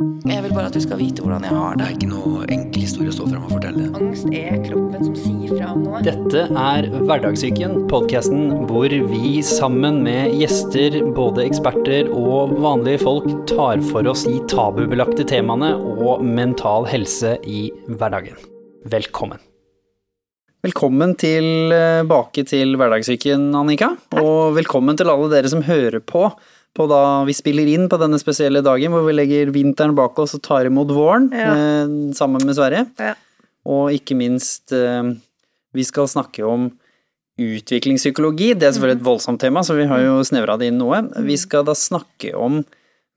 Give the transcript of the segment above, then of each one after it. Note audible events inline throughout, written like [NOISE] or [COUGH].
Jeg vil bare at du skal vite hvordan jeg har Det det. er ikke noe enkel historie å stå frem og fortelle. Angst er kroppen som sier fra om noe. Dette er Hverdagssyken, podkasten hvor vi sammen med gjester, både eksperter og vanlige folk, tar for oss de tabubelagte temaene og mental helse i hverdagen. Velkommen. Velkommen tilbake til Hverdagssyken, Annika. Og velkommen til alle dere som hører på på da vi spiller inn på denne spesielle dagen hvor vi legger vinteren bak oss og tar imot våren Ja. eh, sammen med Sverige. Ja. Og ikke minst, eh, vi skal snakke om utviklingspsykologi. Det er selvfølgelig et voldsomt tema, så vi har jo snevra det inn noe. Vi skal da snakke om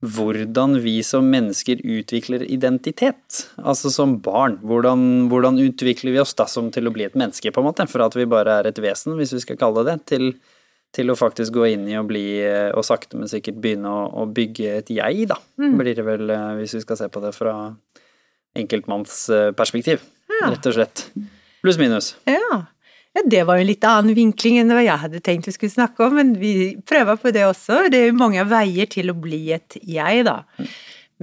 hvordan vi som mennesker utvikler identitet. Altså som barn. Hvordan, hvordan utvikler vi oss da som til å bli et menneske, på en måte? For at vi bare er et vesen, hvis vi skal kalle det det, til, til å faktisk gå inn i og bli, eh, og sakte, men sikkert begynne å, å bygge et jeg, da. Blir det vel, eh, hvis vi skal se på det fra enkeltmannsperspektiv. Ja. Rett og slett. Pluss minus. Ja. ja, det var jo en litt annen vinkling enn hva jeg hadde tenkt vi skulle snakke om, men vi prøver på det også. Det er jo mange veier til å bli et jeg, da.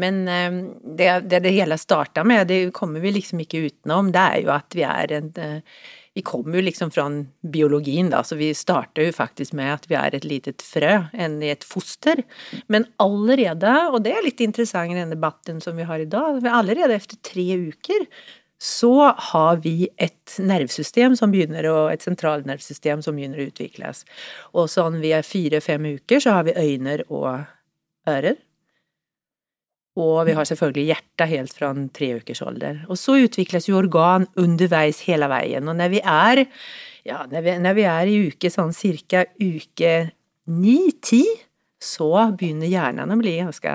Men eh, det, det det hele starta med, det kommer vi liksom ikke utenom, det er jo at vi er en eh, vi kommer jo liksom fra biologien, da, så vi starter jo faktisk med at vi er et litet frø, enn i et foster. Men allerede, og det er litt interessant i den debatten som vi har i dag, allerede etter tre uker så har vi et nervesystem som begynner å, et sentralnervesystem som begynner å utvikles. Og sånn vi er fire-fem uker, så har vi øyne og ører. Og vi har selvfølgelig hjertet helt fra en tre ukers alder. Og så utvikles jo organ underveis hele veien. Og når vi er, ja, når vi, når vi er i uke sånn cirka uke ni-ti, så begynner hjernen å bli ganske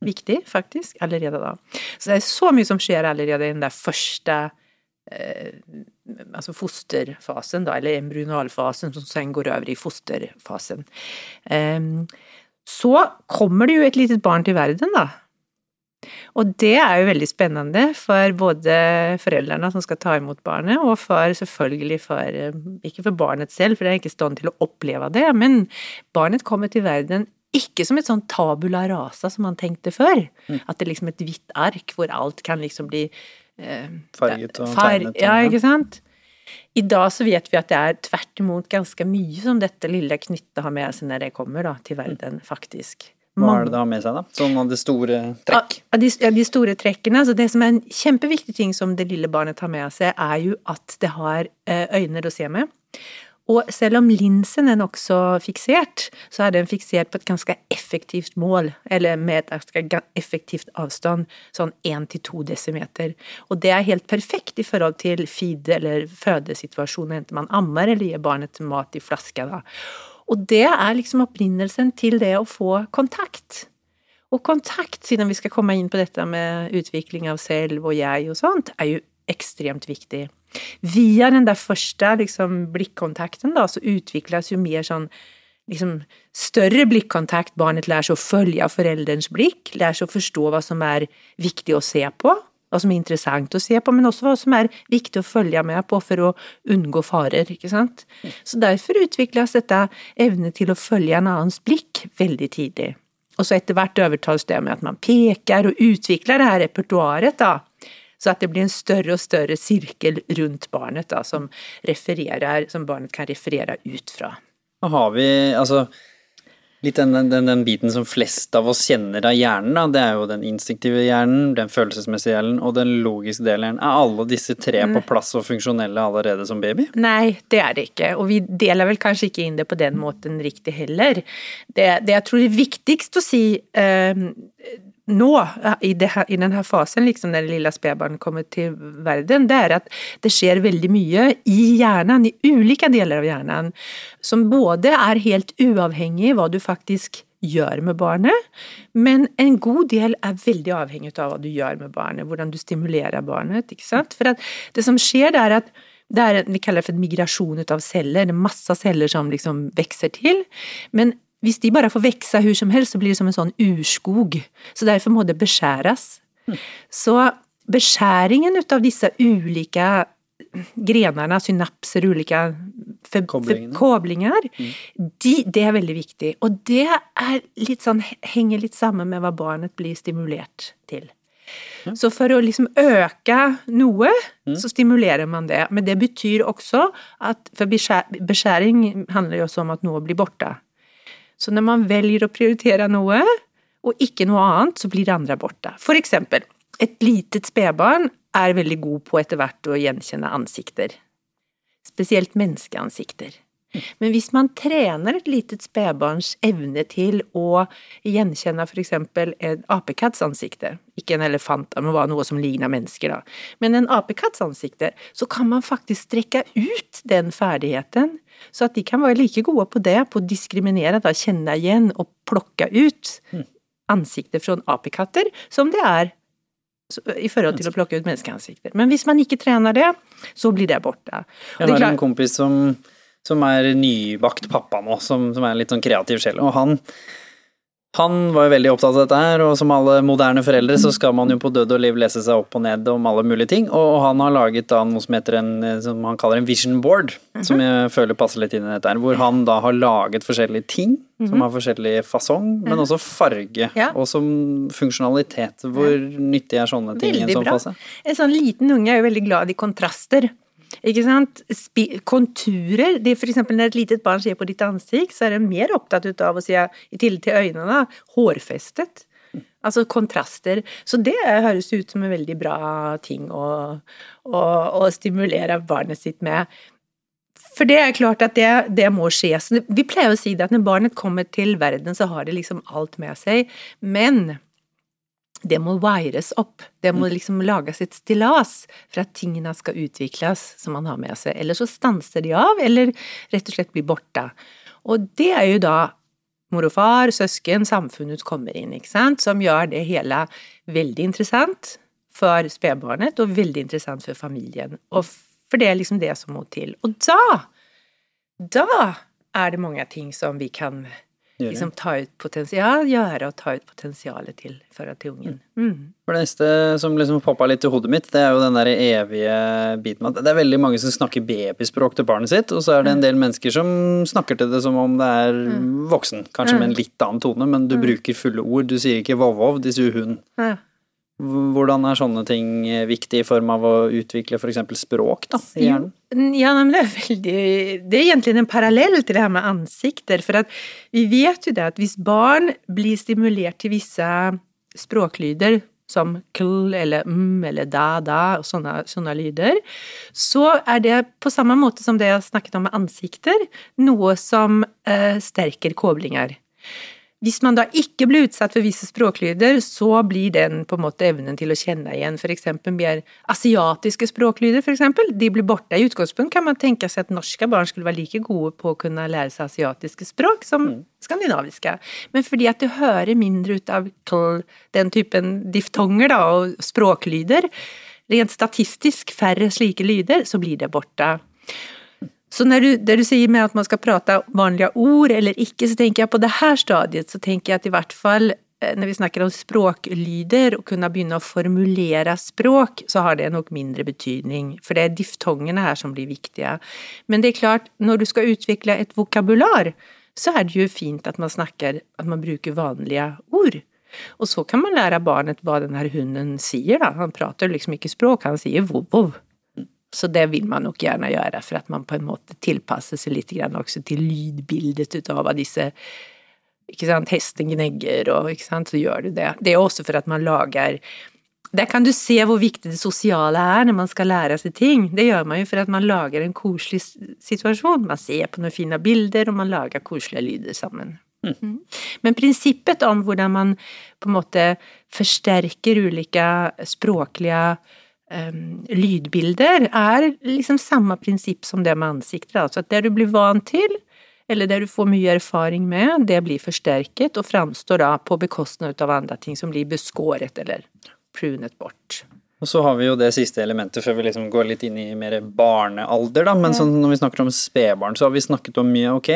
viktig, faktisk, allerede da. Så det er så mye som skjer allerede i den der første eh, altså fosterfasen, da, eller embryonalfasen, som sen går over i fosterfasen. Eh, så kommer det jo et lite barn til verden, da. Og det er jo veldig spennende for både foreldrene som skal ta imot barnet, og for selvfølgelig for eh, Ikke for barnet selv, for det er ikke i stand til å oppleve det, men barnet kommer til verden ikke som et sånn tabula rasa som man tenkte før. At det er liksom et hvitt ark hvor alt kan liksom bli eh, Farget og Far- tegnet. Ja, ikke sant? I dag så vet vi at det er tvert imot ganske mye som dette lille knyttet har med seg når det kommer da, til verden, faktisk. Hva er det det har med seg, da? Sånn av det store trekk? Ja, de, ja, de store trekkene. Så det som er en kjempeviktig ting som det lille barnet tar med seg, er jo at det har eh, øyne å se med. Og selv om linsen er nokså fiksert, så er den fiksert på et ganske effektivt mål, eller med et ganske effektivt avstand, sånn 1-2 desimeter. Og det er helt perfekt i forhold til feed- eller fødesituasjonen, enten man ammer eller gir barnet mat i flaske. Da. Og det er liksom opprinnelsen til det å få kontakt. Og kontakt, siden vi skal komme inn på dette med utvikling av selv og jeg og sånt, er jo ekstremt viktig. Via den der første liksom, blikkontakten da, så utvikles jo mer sånn liksom, større blikkontakt. Barnet lærer seg å følge av foreldrens blikk, lærer seg å forstå hva som er viktig å se på, hva som er interessant å se på, men også hva som er viktig å følge med på for å unngå farer, ikke sant. Så derfor utvikles dette evne til å følge en annens blikk veldig tidlig. Og så etter hvert overtales det med at man peker og utvikler det her repertoaret, da. Så at det blir en større og større sirkel rundt barnet, da, som som barnet kan referere ut fra. Har vi altså litt den, den, den biten som flest av oss kjenner av hjernen, da. Det er jo den instinktive hjernen, den følelsesmessige hjernen og den logiske delen. Er alle disse tre på plass og funksjonelle allerede som baby? Nei, det er det ikke, og vi deler vel kanskje ikke inn det på den måten riktig heller. Det, det jeg tror er viktigst å si eh, nå, i, det her, i denne fasen, liksom når det lille spedbarnet kommer til verden, det er at det skjer veldig mye i hjernen, i ulike deler av hjernen, som både er helt uavhengig av hva du faktisk gjør med barnet, men en god del er veldig avhengig av hva du gjør med barnet, hvordan du stimulerer barnet, ikke sant? For at det som skjer, det er at det er, vi kaller det for en migrasjon av celler, det er masse celler som liksom vokser til, men hvis de bare får vokse hvor som helst, så blir det som en sånn urskog. Så derfor må det beskjæres. Så beskjæringen ut av disse ulike grenene, synapser, ulike for, Koblingene. for, koblinger, de, det er veldig viktig. Og det litt sånn, henger litt sammen med hva barnet blir stimulert til. Så for å liksom øke noe, så stimulerer man det. Men det betyr også at For beskjæring handler jo også om at noe blir borte. Så når man velger å prioritere noe, og ikke noe annet, så blir det andre borte. For eksempel, et litet spedbarn er veldig god på etter hvert å gjenkjenne ansikter. Spesielt menneskeansikter. Men hvis man trener et litet spedbarns evne til å gjenkjenne f.eks. en apekatts ansikte, ikke en elefant, men var noe som ligner mennesker, da, men en apekatts ansikte, så kan man faktisk strekke ut den ferdigheten, så at de kan være like gode på det, på å diskriminere, da, kjenne igjen og plukke ut ansikter fra apekatter, som det er i forhold til å plukke ut menneskeansikter. Men hvis man ikke trener det, så blir det borte. Og Jeg har en kompis som, som er nybakt pappa nå, som, som er en litt sånn kreativ sjel, og han han var jo veldig opptatt av dette her, og som alle moderne foreldre så skal man jo på død og liv lese seg opp og ned om alle mulige ting, og han har laget da noe som heter en, som han kaller en vision board, som jeg føler passer litt inn i dette her, hvor han da har laget forskjellige ting, som har forskjellig fasong, men også farge, Ja. og som funksjonalitet. Hvor nyttig er sånne ting i en Veldig sånn fase? En sånn liten unge er jo veldig glad i kontraster. Ikke sant? Konturer. Er for eksempel når et litet barn ser på ditt ansikt, så er det mer opptatt av å si, i tillegg til øynene, hårfestet. Altså kontraster. Så det høres ut som en veldig bra ting å, å, å stimulere barnet sitt med. For det er klart at det, det må skje. Så vi pleier å si det at når barnet kommer til verden, så har det liksom alt med seg. Men det må wires opp. Det må liksom lages et stillas for at tingene skal utvikles som man har med seg. Eller så stanser de av, eller rett og slett blir borte. Og det er jo da mor og far, søsken, samfunnet kommer inn, ikke sant, som gjør det hele veldig interessant for spedbarnet, og veldig interessant for familien. Og for det er liksom det som må til. Og da, da er det mange ting som vi kan Gjøre. Liksom ta ut potensial, gjøre og ta ut potensialet til for til ungen. Mm. For det neste som liksom poppa litt i hodet mitt, det er jo den der evige biten med at det er veldig mange som snakker babyspråk til barnet sitt, og så er det en del mennesker som snakker til det som om det er voksen. Kanskje med en litt annen tone, men du bruker fulle ord. Du sier ikke vov-vov, de sier hun. Ja. Hvordan er sånne ting viktig i form av å utvikle f.eks. språk da, i hjernen? Ja, men det er veldig Det er egentlig en parallell til det her med ansikter. For vi vet jo det at hvis barn blir stimulert til visse språklyder, som kl eller mm eller da, da, og sånne, sånne lyder, så er det på samme måte som det jeg snakket om med ansikter, noe som eh, sterker koblinger. Hvis man da ikke blir utsatt for visse språklyder, så blir den på en måte evnen til å kjenne igjen eksempel mer asiatiske språklyder, eksempel, de blir borte. I utgangspunkt kan man tenke seg at norske barn skulle være like gode på å kunne lære seg asiatiske språk som skandinaviske. Men fordi at du hører mindre ut av den typen diftonger da, og språklyder, rent statistisk færre slike lyder, så blir det borte. Så när du, det du sier med at man skal prate vanlige ord eller ikke, så tenker jeg på det her stadiet, så tenker jeg at i hvert fall eh, når vi snakker om språklyder, og kunne begynne å formulere språk, så har det nok mindre betydning, for det er diftongene her som blir viktige. Men det er klart, når du skal utvikle et vokabular, så er det jo fint at man snakker, at man bruker vanlige ord. Og så kan man lære barnet hva den her hunden sier, da. Han prater liksom ikke språk, han sier vov-vov. Så det vil man nok gjerne gjøre, for at man på en måte tilpasser seg litt grann også til lydbildet ut av hva disse ikke sant, Hesten gnegger, og ikke sant, så gjør du det. Det er også for at man lager Der kan du se hvor viktig det sosiale er når man skal lære seg ting. Det gjør man jo for at man lager en koselig situasjon. Man ser på noen fine bilder, og man lager koselige lyder sammen. Mm. Men prinsippet om hvordan man på en måte forsterker ulike språklige um, lydbilder, er liksom samme prinsipp som det med ansikter. Altså at det du blir vant til, eller det du får mye erfaring med, det blir forsterket og framstår da på bekostning av andre ting som blir beskåret eller prunet bort. Og så har vi jo det siste elementet før vi liksom går litt inn i mer barnealder, da. Men sånn, når vi snakker om spedbarn, så har vi snakket om mye, ok.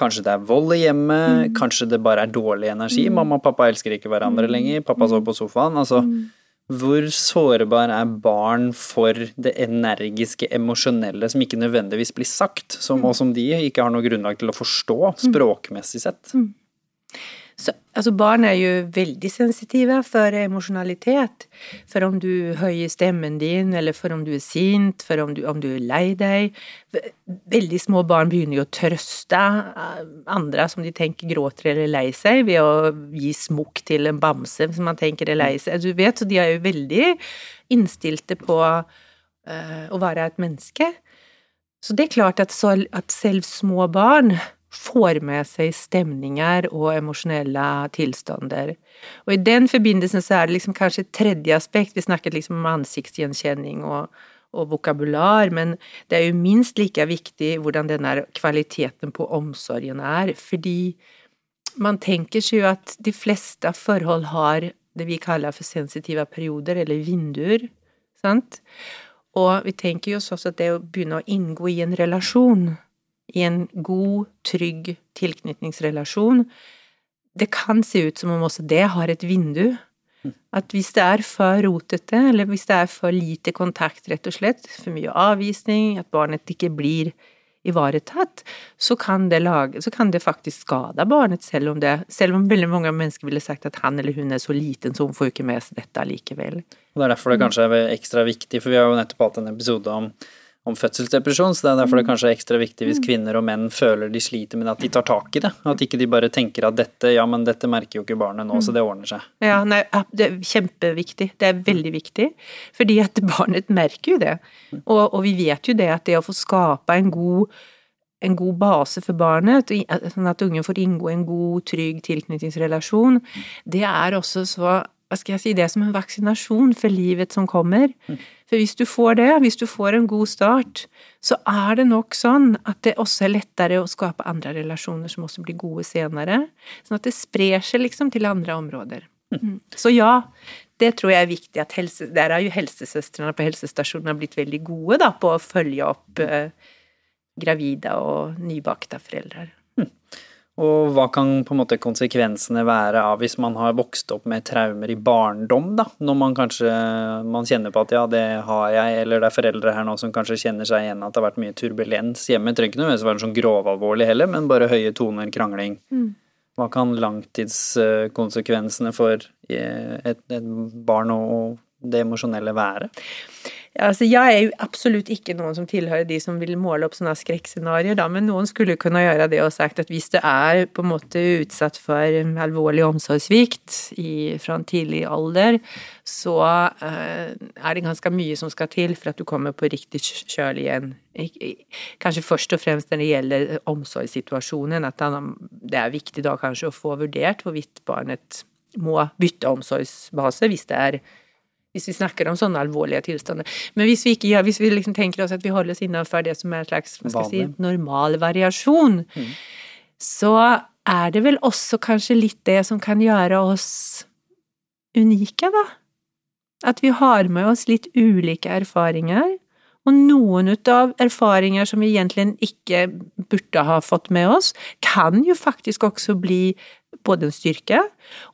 Kanskje det er vold i hjemmet, kanskje det bare er dårlig energi. Mamma og pappa elsker ikke hverandre lenger, pappa sover på sofaen. Altså, hvor sårbar er barn for det energiske, emosjonelle som ikke nødvendigvis blir sagt, som, og som de ikke har noe grunnlag til å forstå språkmessig sett? Så, altså barn er jo veldig sensitive for emosjonalitet. For om du høyer stemmen din, eller for om du er sint, for om du, om du er lei deg. Veldig små barn begynner jo å trøste eh, andre som de tenker gråter eller er lei seg, ved å gi smokk til en bamse som man tenker er lei seg. Du vet, så de er jo veldig innstilte på uh, å være et menneske. Så det er klart at, så, at selv små barn får med seg stemninger og emosjonelle tilstander. Og i den forbindelsen så er det liksom kanskje et tredje aspekt, vi snakket liksom om ansiktsgjenkjenning og, og vokabular, men det er jo minst like viktig hvordan denne kvaliteten på omsorgen er, fordi man tenker seg jo at de fleste forhold har det vi kaller for sensitive perioder, eller vinduer, sant? Og vi tenker jo også at det å begynne å inngå i en relasjon i en god, trygg tilknytningsrelasjon, det kan se ut som om også det har et vindu. At hvis det er for rotete, eller hvis det er for lite kontakt, rett og slett, for mye avvisning, at barnet ikke blir ivaretatt, så kan det, lage, så kan det faktisk skade barnet, selv om, det, selv om veldig mange mennesker ville sagt at han eller hun er så liten, så hun får jo ikke med seg dette likevel. Og Det er derfor det kanskje er ekstra viktig, for vi har jo nettopp hatt en episode om om fødselsdepresjon, så det er derfor det kanskje er ekstra viktig hvis kvinner og menn føler de sliter, men at de tar tak i det. At ikke de bare tenker at dette, ja, men dette merker jo ikke barnet nå, så det ordner seg. Ja, nei, det er kjempeviktig. Det er veldig viktig. Fordi at barnet merker jo det. Og, og vi vet jo det at det å få skape en god en god base for barnet, sånn at ungen får inngå en god, trygg tilknytningsrelasjon, det er også så hva skal jeg si, det som en vaksinasjon for livet som kommer. For hvis du får det, hvis du får en god start, så er det nok sånn at det også er lettere å skape andre relasjoner som også blir gode senere. Sånn at det sprer seg liksom til andre områder. Mm. Så ja, det tror jeg er viktig at helse, Der har jo helsesøstrene på helsestasjonen blitt veldig gode da, på å følge opp eh, gravide og nybakte foreldre. Og hva kan på en måte konsekvensene være av hvis man har vokst opp med traumer i barndom, da? Når man kanskje man kjenner på at ja, det har jeg, eller det er foreldre her nå som kanskje kjenner seg igjen at det har vært mye turbulens hjemme. Det trenger ikke nødvendigvis være sånn grovalvorlig heller, men bare høye toner, krangling. Mm. Hva kan langtidskonsekvensene for eh, et, et barn og det emosjonelle være? Altså, jeg er jo absolutt ikke noen som tilhører de som vil måle opp sånne skrekkscenarioer, da, men noen skulle kunne gjøre det og sagt at hvis du er på en måte utsatt for alvorlig omsorgssvikt fra en tidlig alder, så uh, er det ganske mye som skal til for at du kommer på riktig kjøl igjen. Kanskje først og fremst når det gjelder omsorgssituasjonen, at det er viktig da kanskje å få vurdert hvorvidt barnet må bytte omsorgsbase hvis det er hvis vi snakker om sånne alvorlige tilstander. Men hvis vi, ikke, ja, hvis vi liksom tenker oss at vi holder oss innenfor det som er en slags si, normal variasjon, mm. så er det vel også kanskje litt det som kan gjøre oss unike, da. At vi har med oss litt ulike erfaringer. Og noen av erfaringer som vi egentlig ikke burde ha fått med oss, kan jo faktisk også bli både en styrke,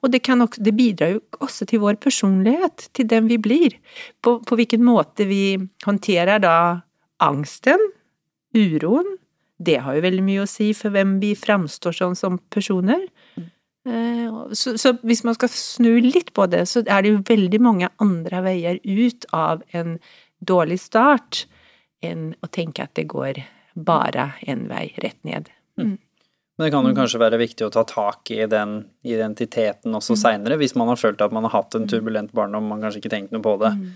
og det, også, det, bidrar jo også til vår personlighet, til den vi blir. På, på hvilken måte vi håndterer da angsten, uroen. Det har jo veldig mye å si for hvem vi framstår sånn som personer. Eh, så, så, hvis man skal snu litt på det, så er det jo veldig mange andre veier ut av en dårlig start enn å tenke at det går bare en vei rett ned. Mm. Men det kan jo mm. kanskje være viktig å ta tak i den identiteten også mm. seinere, hvis man har følt at man har hatt en mm. turbulent barndom, man kanskje ikke tenkt noe på det. Mm.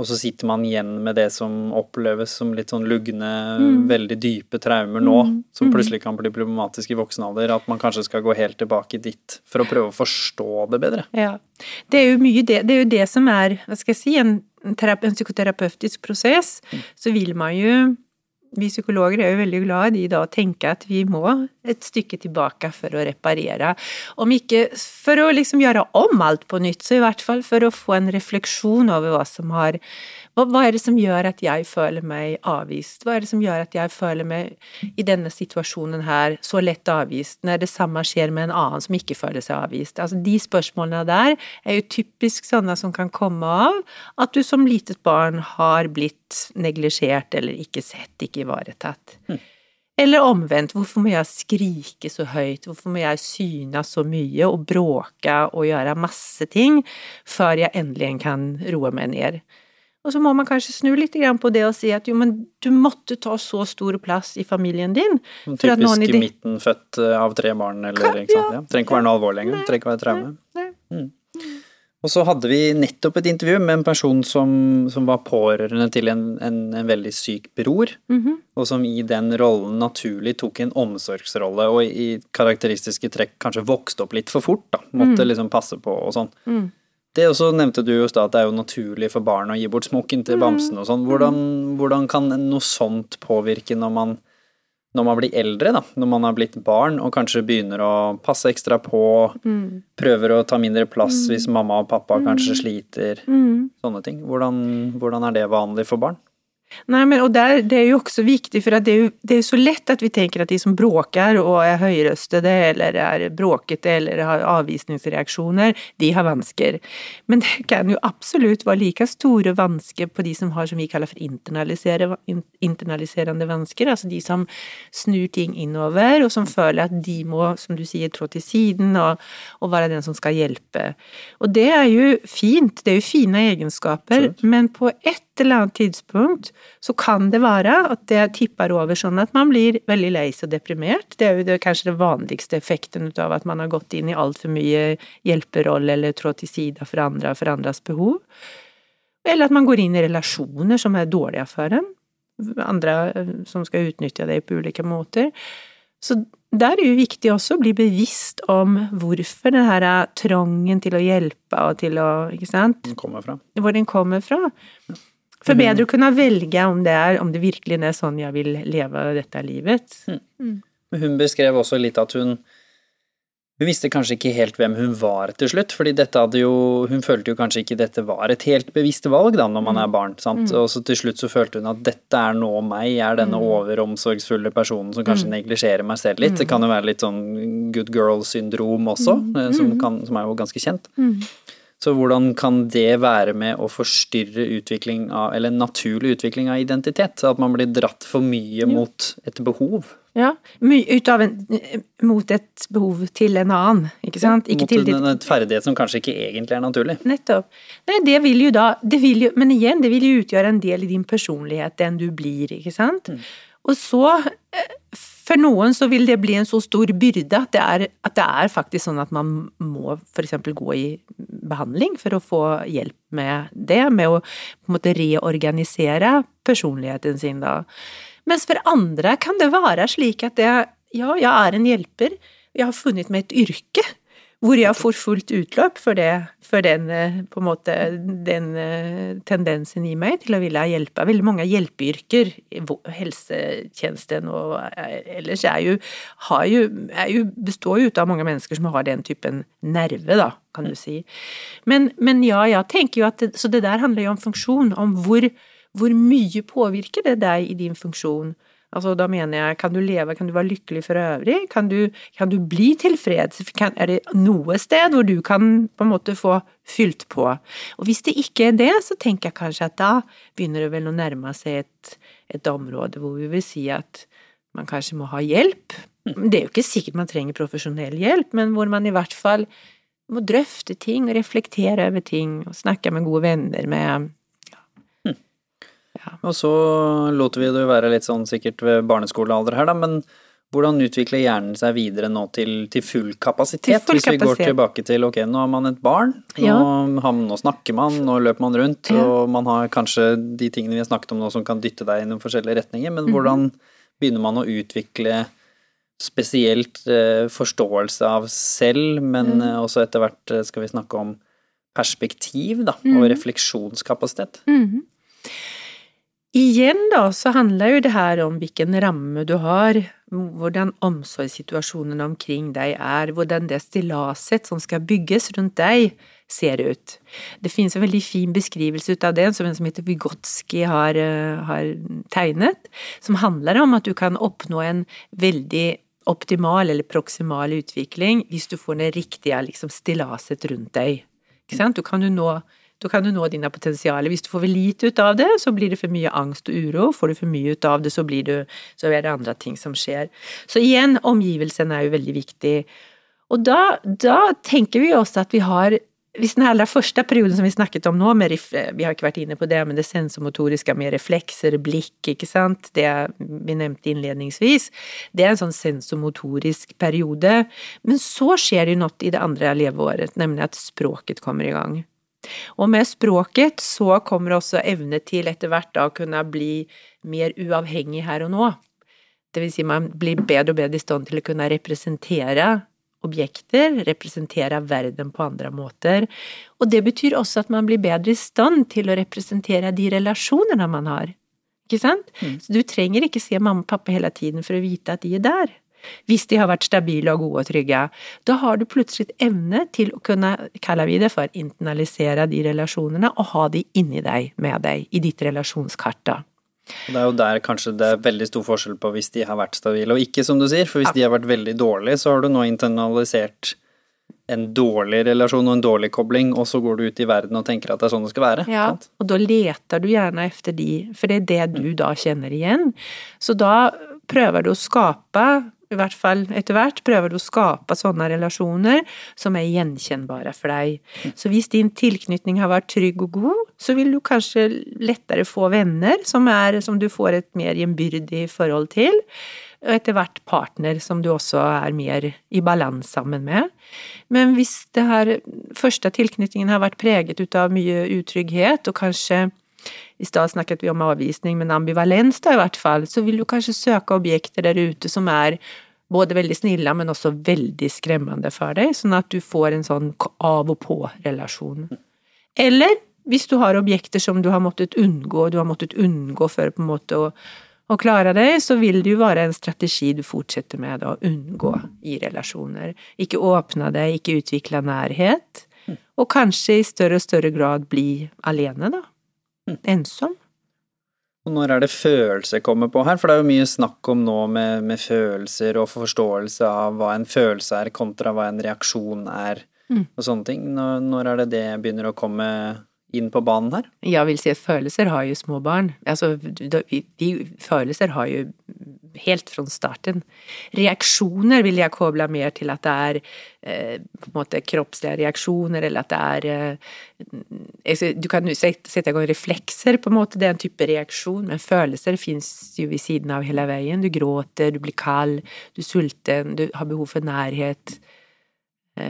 Og så sitter man igjen med det som oppleves som litt sånn lugne, mm. veldig dype traumer nå, mm. som plutselig kan bli problematisk i voksen alder. At man kanskje skal gå helt tilbake dit for å prøve å forstå det bedre. Ja. Det er jo mye det, det er jo det som er, hva skal jeg si, en, en psykoterapeutisk prosess. Så vil man jo vi psykologer er jo veldig glad i da å tenke at vi må et stykke tilbake for å reparere. Om ikke for å liksom gjøre om alt på nytt, så i hvert fall for å få en refleksjon over hva som har hva er det som gjør at jeg føler meg avvist? Hva er det som gjør at jeg føler meg i denne situasjonen her så lett avvist, når det samme skjer med en annen som ikke føler seg avvist? Altså, de spørsmålene der er jo typisk sånne som kan komme av at du som litet barn har blitt neglisjert eller ikke sett, ikke ivaretatt. Mm. Eller omvendt, hvorfor må jeg skrike så høyt, hvorfor må jeg syne så mye og bråke og gjøre masse ting før jeg endelig kan roe meg ned? Og så må man kanskje snu litt på det og si at jo, men du måtte ta så stor plass i familien din. Typisk i midten født eh, av tre barn, eller ikke sant. Ja. Trenger ikke være noe alvorlig lenger. Trenger ikke være traume. Mm. Og så hadde vi nettopp et intervju med en person som, som var pårørende til en, en, en veldig syk bror, mm -hmm. og som i den rollen naturlig tok en omsorgsrolle, og i karakteristiske trekk kanskje vokste opp litt for fort, da. Måtte mm. liksom passe på og sånn. Mm. Det også nevnte du i stad, at det er jo naturlig for barn å gi bort smokken til mm. bamsen og sånn. Hvordan, hvordan, kan noe sånt påvirke når man, når man blir eldre, da? Når man har blitt barn og kanskje begynner å passe ekstra på, mm. prøver å ta mindre plass mm. hvis mamma og pappa kanskje mm. sliter, mm. sånne ting. Hvordan, hvordan er det vanlig for barn? Nej, men og der, det er jo også viktig, for att det jo, det er så lett at vi tenker at de som bråker og er høyrøstede eller er bråkete eller har avvisningsreaksjoner, de har vansker. Men det kan jo absolutt være like store vansker på de som har som vi kaller for internaliserende internaliserande vansker, altså de som snur ting innover og som føler at de må, som du sier, trå til siden og, og være den som skal hjelpe. Og det er jo fint, det er jo fine egenskaper, men på ett eller annet tidspunkt så kan det være at det tipper over sånn at man blir veldig lei seg og deprimert. Det er jo det, kanskje den vanligste effekten av at man har gått inn i altfor mye hjelperolle eller trådt til side for andre og for andres behov. Eller at man går inn i relasjoner som er dårlige for en. Andre eh, som skal utnytte deg på ulike måter. Så der er det jo viktig også å bli bevisst om hvorfor den her trangen til å hjelpe og til å Ikke sant? Kommer fra. Hvor den kommer fra. For bedre å kunne velge om det, er, om det virkelig er sånn jeg vil leve dette livet. Mm. Men hun beskrev også litt at hun hun visste kanskje ikke helt hvem hun var til slutt, fordi dette hadde jo Hun følte jo kanskje ikke dette var et helt bevisst valg da, når man mm. er barn, sant. Mm. Og så til slutt så følte hun at dette er nå meg, jeg er denne mm. overomsorgsfulle personen som kanskje mm. neglisjerer meg selv litt. Det kan jo være litt sånn good girl-syndrom også, eh, som, kan, som, er jo ganske kjent. Så hvordan kan det være med å forstyrre utvikling av, eller naturlig utvikling av identitet? At man blir dratt for mye mot et behov? Ja, ut av en, mot et behov til en annen, ikke sant? Ikke mot en, en ferdighet som kanskje ikke egentlig er naturlig. Nettopp. Nei, det vil jo da, det vil jo, men igjen, det vil jo utgjøre en del i din personlighet, den du blir, ikke sant? Mm. Og så eh, for noen så vil det bli en så stor byrde at det er, at det er faktisk sånn at man må f.eks. gå i behandling for å få hjelp med det, med å på en måte reorganisere personligheten sin da. Mens for andre kan det være slik at det, ja, jeg er en hjelper, jeg har funnet meg et yrke hvor jeg får fullt utløp for, det, for den, eh, måte, den eh, tendensen i meg til å ville hjelpe. Veldig mange hjelpeyrker, helsetjenesten og eh, ellers, er jo, jo, er jo, består jo av mange mennesker som har den typen nerve, da, kan du si. Men, men ja, jeg tenker jo at det, Så det der handler jo om funksjon, om hvor, hvor mye påvirker det deg i din funksjon. Altså, da mener jeg, kan du leve, kan du være lykkelig for øvrig? Kan du, kan du bli tilfreds? Kan, er det noe sted hvor du kan på en måte få fylt på? Og hvis det ikke er det, så tenker jeg kanskje at da begynner det vel å nærme seg et, et område hvor vi vil si at man kanskje må ha hjelp. Det er jo ikke sikkert man trenger profesjonell hjelp, men hvor man i hvert fall må drøfte ting og reflektere over ting og snakke med gode venner med. Og så lot vi det være litt sånn sikkert ved barneskolealder her, da, men hvordan utvikler hjernen seg videre nå til, til full kapasitet? Til full hvis vi går tilbake til ok, nå har man et barn, ja. nå, nå, snakker man, nå løper man rundt, ja. og man har kanskje de tingene vi har snakket om nå som kan dytte deg i noen forskjellige retninger, men mm. hvordan begynner man å utvikle spesielt eh, forståelse av selv, men mm. også etter hvert eh, skal vi snakke om perspektiv, da, og refleksjonskapasitet? Mm. Igjen da, så handler jo det her om hvilken ramme du har, hvordan omsorgssituasjonen omkring deg er, hvordan det stillaset som skal bygges rundt deg, ser ut. Det finnes en veldig fin beskrivelse ut av det, som en som heter Vygotsky har, eh, har tegnet, som handler om at du kan oppnå en veldig optimal eller proksimal utvikling hvis du får det riktige liksom, stillaset rundt deg. Ikke sant? Du kan jo nå Da kan du nå dine potensialer. Hvis du får for lite ut av det, så blir det for mye angst og uro. Får du for mye ut av det, så, du, så er det andre ting som skjer. Så igjen, omgivelsene er jo veldig viktig. Og da, da tenker vi også at vi har hvis den aller første perioden som vi snakket om nå, med, vi har ikke vært inne på det, men det sensomotoriske med reflekser, blikk, ikke sant, det vi nevnte innledningsvis, det er en sånn sensomotorisk periode. Men så skjer det jo noe i det andre leveåret, nemlig at språket kommer i gang. Og med språket så kommer også evne til etter hvert da å kunne bli mer uavhengig her og nå. Det vil si man blir bedre og bedre i stand til å kunne representere objekter, representere verden på andre måter. Og det betyr også at man blir bedre i stand til å representere de relasjonene man har. Ikke sant? Mm. Så du trenger ikke se mamma og pappa hele tiden for å vite at de er der. Hvis de har vært stabile og gode og trygge. Da har du plutselig et evne til å kunne, kaller vi det for, internalisere de relasjonene og ha de inni deg, med deg, i ditt relasjonskart, da. Det er jo der kanskje det er veldig stor forskjell på hvis de har vært stabile og ikke, som du sier. For hvis de har vært veldig dårlige, så har du nå internalisert en dårlig relasjon og en dårlig kobling, og så går du ut i verden og tenker at det er sånn det skal være. Ja, sant? og da leter du gjerne etter de, for det er det du da kjenner igjen. Så da prøver du å skape i hvert fall etter hvert, prøver du å skape sånne relasjoner som er gjenkjennbare for deg. Så hvis din tilknytning har vært trygg og god, så vil du kanskje lettere få venner som, er, som du får et mer gjenbyrdig forhold til. Og etter hvert partner som du også er mer i balanse sammen med. Men hvis det her første tilknytningen har vært preget ut av mye utrygghet, og kanskje i stad snakket vi om avvisning, men ambivalens da i hvert fall, så vil du kanskje søke objekter der ute som er både veldig snille, men også veldig skremmende for deg, sånn at du får en sånn av og på-relasjon. Eller hvis du har objekter som du har måttet unngå, du har måttet unngå for på en måte å, å klare deg, så vil det jo være en strategi du fortsetter med å unngå i relasjoner. Ikke åpne deg, ikke utvikle nærhet, og kanskje i større og større grad bli alene, da. Ensom. Og når er det følelser kommer på her? For det er jo mye snakk om nå med, med følelser og forståelse av hva en følelse er kontra hva en reaksjon er, mm. og sånne ting. Når, når, er det det begynner å komme inn på banen her? Jeg vil si at følelser har jo små barn. Altså, de, følelser har jo helt fra starten. Reaksjoner vil jeg koble mer til at det er eh, på en måte kroppslige reaksjoner, eller at det er eh, Du kan sette i gang reflekser, på en måte, det er en type reaksjon, men følelser fins jo ved siden av hele veien. Du gråter, du blir kald, du er sulten, du har behov for nærhet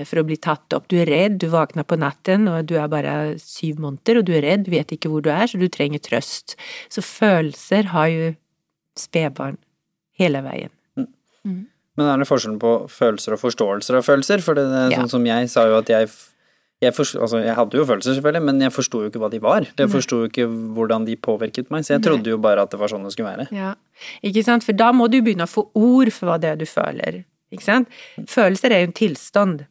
for å bli tatt opp. Du er redd, du våkner på natten, og du er bare syv måneder, og du er redd, vet ikke hvor du er, så du trenger trøst. Så følelser har jo spedbarn hele veien. Mm. mm. Men er det forskjellen på følelser og forståelser av følelser? For det er sånn ja. som jeg sa jo at jeg jeg, forst, altså, jeg, hadde jo følelser, selvfølgelig, men jeg forsto jo ikke hva de var. Jeg forsto jo ikke hvordan de påvirket meg, så jeg trodde jo bare at det var sånn det skulle være. Ja, ikke sant, for da må du begynne å få ord for hva det er du føler. Ikke sant? Følelser er jo en tilstand.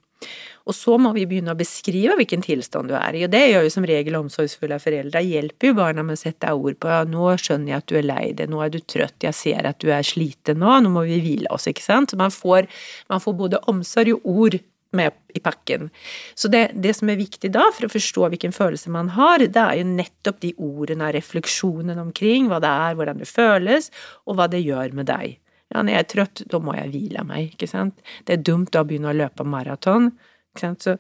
Og så må vi begynne å beskrive hvilken tilstand du er i, og det gjør jo som regel omsorgsfulle foreldre. Hjelper jo barna med å sette ord på ja, 'nå skjønner jeg at du er lei deg', 'nå er du trøtt', 'jeg ser at du er sliten nå', 'nå må vi hvile oss', ikke sant. Så man får, man får både omsorg og ord med i pakken. Så det, det, som er viktig da, for å forstå hvilken følelse man har, det er jo nettopp de ordene, og refleksjonen omkring hva det er, hvordan det føles, og hva det gjør med deg. Ja, når jeg er trøtt, da må jeg hvile meg, ikke sant. Det er dumt å begynne å løpe maraton. ikke sant. Så,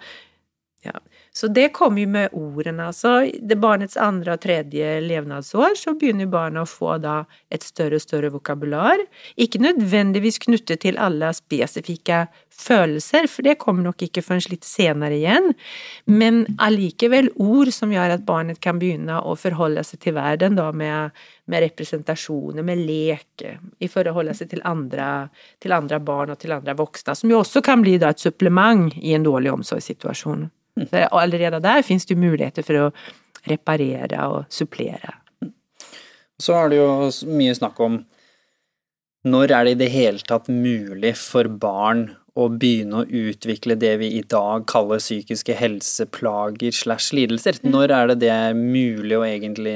ja. Så det kommer jo med ordene. Altså, det barnets andre og tredje levnadsår så begynner barnet å få da et større og større vokabular. Ikke nødvendigvis knyttet til alle spesifikke følelser, for det kommer nok ikke før litt senere igjen, men allikevel ord som gjør at barnet kan begynne å forholde seg til verden da med, med representasjoner, med lek, i forhold til andre, til andre barn og til andre voksne, som jo også kan bli da et supplement i en dårlig omsorgssituasjon. Så allerede der finnes det muligheter for å reparere og supplere. Så er det jo mye snakk om når er det i det hele tatt mulig for barn å begynne å utvikle det vi i dag kaller psykiske helseplager slash lidelser. Mm. Når er det det er mulig å egentlig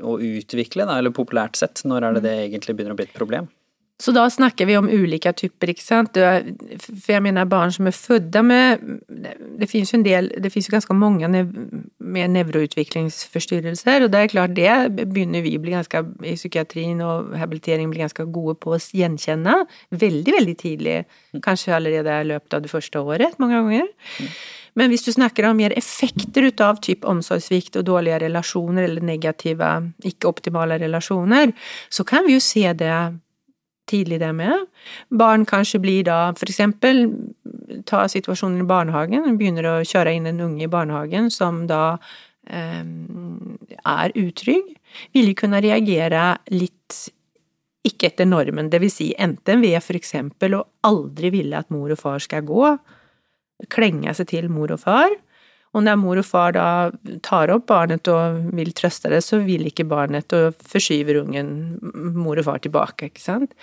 å utvikle, da, eller populært sett, når er det det egentlig begynner å bli et problem? Så da snakker vi om ulike typer, ikke sant. For jeg mener barn som er født med Det finnes jo en del Det fins jo ganske mange med nevroutviklingsforstyrrelser, og det er klart det begynner vi bli ganske i psykiatrien og habilitering blir ganske gode på å gjenkjenne veldig, veldig tidlig. Kanskje allerede i løpet av det første året, mange ganger. Men hvis du snakker om mer effekter av typ omsorgssvikt og dårlige relasjoner eller negative, ikke-optimale relasjoner, så kan vi jo se det tidlig det med. Barn kanskje blir da for eksempel ta situasjonen i barnehagen, begynner å kjøre inn en unge i barnehagen som da eh, er utrygg, vil kunne reagere litt ikke etter normen, vil si enten ved for eksempel å aldri ville at mor og far skal gå, klenge seg til mor og far, og når mor og far da tar opp barnet og vil trøste det, så vil ikke barnet og forskyver ungen mor og far tilbake, ikke sant.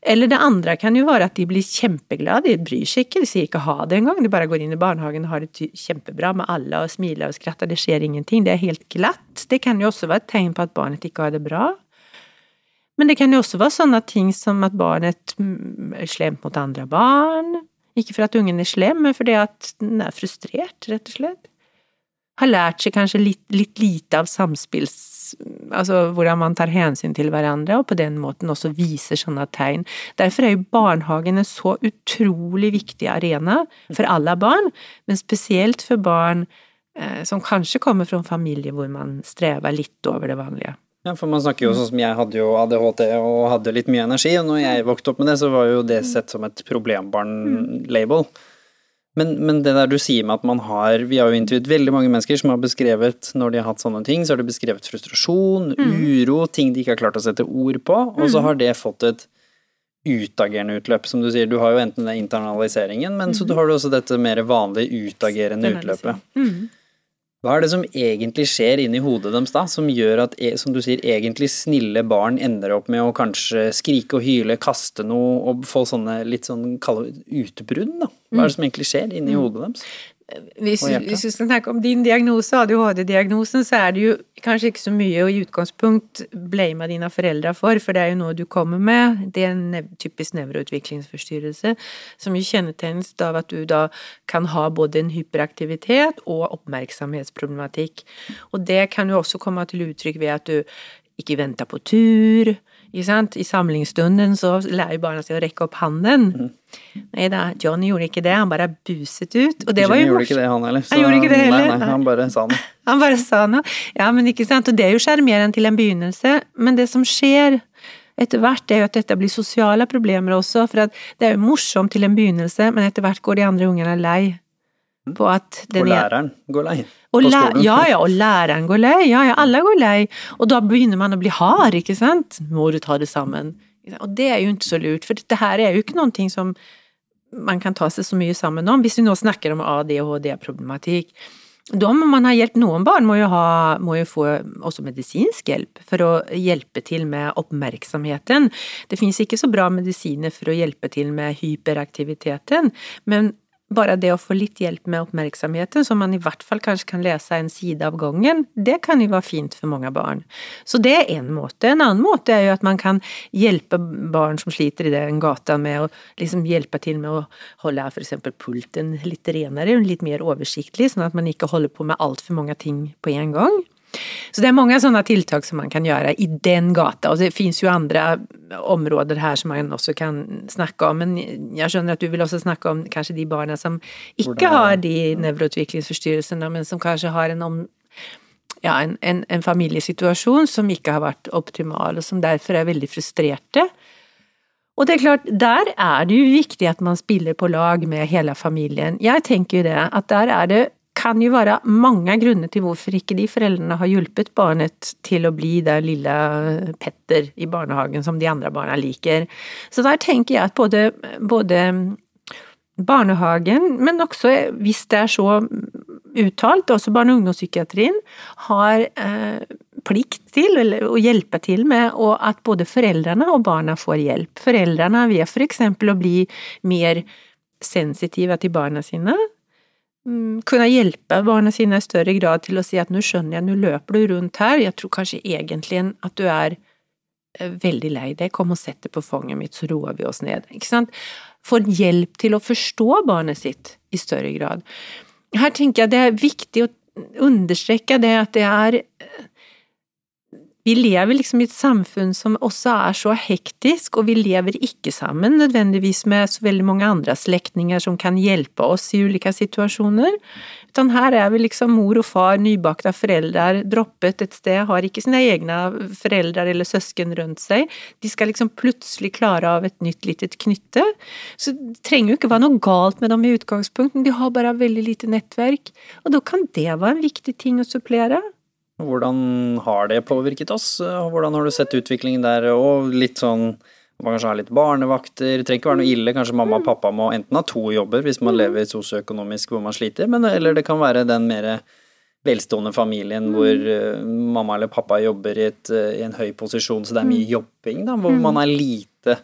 Eller det andre kan jo være at de blir kjempeglade, de bryr seg ikke, de sier ikke ha det engang, de bare går inn i barnehagen og har det kjempebra med alle og smiler og skratter, det skjer ingenting, det er helt glatt. Det kan jo også være et tegn på at barnet ikke har det bra. Men det kan jo også være sånne ting som at barnet er slemt mot andre barn, ikke for at ungen er slem, men fordi at den er frustrert, rett og slett. Har lært seg kanskje litt, litt lite av samspills... Altså hvordan man tar hensyn til hverandre, og på den måten også viser sånne tegn. Derfor er jo barnehagen en så utrolig viktig arena for alle barn, men spesielt for barn eh, som kanskje kommer fra en familie hvor man strever litt over det vanlige. Ja, for man snakker jo sånn som jeg hadde jo ADHD og hadde litt mye energi, og når jeg vokste opp med det, så var jo det sett som et problembarn-label. Men, men, det der du sier med at man har Vi har jo intervjuet veldig mange mennesker som har beskrevet, når de har hatt sånne ting, så har de beskrevet frustrasjon, mm. uro, ting de ikke har klart å sette ord på, og så mm. har det fått et utagerende utløp, som du sier. Du har jo enten den internaliseringen, men så har du også dette mer vanlige utagerende utløpet. Mm. Hva er det som egentlig skjer inni hodet deres da, som gjør at, e, som du sier, egentlig snille barn ender opp med å kanskje skrike og hyle, kaste noe og få sånne litt sånn kalde utbrudd, da? Hva er det som egentlig skjer inni mm. hodet deres? Hvis, hvis vi skal snakke om din diagnose, ADHD-diagnosen, så er det jo kanskje ikke så mye å i utgangspunkt blame dine foreldre for, for det er jo noe du kommer med. Det er en typisk nevroutviklingsforstyrrelse som jo kjennetegnes av at du da kan ha både en hyperaktivitet og oppmerksomhetsproblematikk. Og det kan jo også komme til uttrykk ved at du ikke venter på tur, i samlingsstunden så lærer barna seg å rekke opp hånden. Mm. Nei da, Johnny gjorde ikke det, han bare buset ut. Og det Johnny var jo gjorde ikke det, han heller. han gjorde ikke det heller. Nei, nei, han bare sa noe. [LAUGHS] Han bare sa noe. Ja, men ikke sant. Og det er jo sjarmerende til en begynnelse, men det som skjer etter hvert, er jo at dette blir sosiale problemer også, for det er jo morsomt til en begynnelse, men etter hvert går de andre ungene lei på at den Og læreren går lei på skolen. Ja, ja, og læreren går lei. Ja, ja, alle går lei. Og da begynner man å bli hard, ikke sant. Må du ta det sammen. Og det er jo ikke så lurt, for dette her er jo ikke noen ting som man kan ta seg så mye sammen om. Hvis vi nå snakker om ADHD-problematikk, da må man ha hjelp. Noen barn må jo, ha, må jo, få også medisinsk hjelp for å hjelpe til med oppmerksomheten. Det finnes ikke så bra medisiner for å hjelpe til med hyperaktiviteten, men bare det å få litt hjelp med oppmerksomheten, så man i hvert fall kanskje kan lese en side av gangen, det kan jo være fint for mange barn. Så det er en måte. En annen måte er jo at man kan hjelpe barn som sliter i den gata med å liksom hjelpe til med å holde eksempel pulten litt renere, litt mer oversiktlig, sånn at man ikke holder på med altfor mange ting på en gang. Så det er mange sånne tiltak som man kan gjøre i den gata, og det finnes jo andre områder her som man også kan snakke om, men jeg skjønner at du vil også snakke om kanskje de barna som ikke har de nevroutviklingsforstyrrelsene, men som kanskje har en om ja, en, en, en, familiesituasjon som ikke har vært optimal, og som derfor er veldig frustrerte. Og det er klart, der er det jo viktig at man spiller på lag med hele familien. Jeg tenker jo det, at der er det kan jo være mange grunner til hvorfor ikke de foreldrene har hjulpet barnet til å bli det lille Petter i barnehagen som de andre barna liker. Så der tenker jeg at både, både barnehagen, men også hvis det er så uttalt, også barne- og ungdomspsykiatrien, har eh, plikt til eller, å hjelpe til med at både foreldrene og barna får hjelp. Foreldrene ved for eksempel å bli mer sensitive til barna sine, kunne hjelpe barna sine i større grad til å si at nå skjønner jeg, nå løper du rundt her, jeg tror kanskje egentlig at du er eh, veldig lei deg, kom og sett deg på fanget mitt, så roer vi oss ned. Ikke sant? Få hjelp til å forstå barnet sitt i større grad. Her tenker jeg det er viktig å understreke det at det er vi lever liksom i et samfunn som også er så hektisk, og vi lever ikke sammen nødvendigvis med så veldig mange andre slektninger som kan hjelpe oss i ulike situasjoner. Utan her er vi liksom mor og far, nybakte foreldre, droppet et sted, har ikke sine egne foreldre eller søsken rundt seg. De skal liksom plutselig klare av et nytt lite knytte. Så det trenger jo ikke være noe galt med dem i utgangspunktet, de har bare veldig lite nettverk. Og da kan det være en viktig ting å supplere. Hvordan har det påvirket oss? Hvordan har du sett utviklingen der? Og litt sånn man kanskje har litt barnevakter, det trenger ikke være noe ille. Kanskje mamma og pappa må enten ha to jobber hvis man lever sosioøkonomisk hvor man sliter, men, eller det kan være den mer velstående familien hvor uh, mamma eller pappa jobber i, et, uh, i, en høy posisjon, så det er mye jobbing, da, hvor man er lite.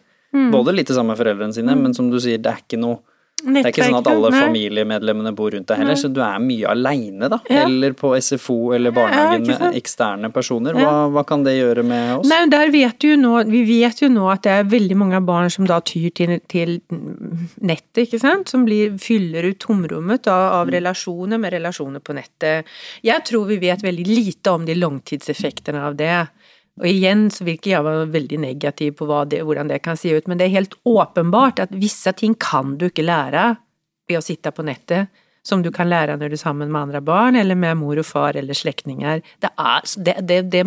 Både lite sammen med foreldrene sine, men som du sier, det er ikke noe det er ikke sånn at alle familiemedlemmene bor rundt deg heller, så du er mye aleine, da. Ja. Eller på SFO eller barnehagen ja, med eksterne personer. Hva, hva, kan det gjøre med oss? Nei, der vet du nå, Vi vet jo nå at det er veldig mange barn som da tyr til, til nettet, ikke sant. Som blir, fyller ut tomrommet av, av mm. relasjoner med relasjoner på nettet. Jeg tror vi vet veldig lite om de langtidseffektene av det. Og igjen så vil ikke jeg være veldig negativ på det, hvordan det kan se ut, men det er helt åpenbart at visse ting kan du ikke lære ved å sitte på nettet som du kan lære når du er sammen med andre barn, eller med mor og far eller slektninger. Det, det, det,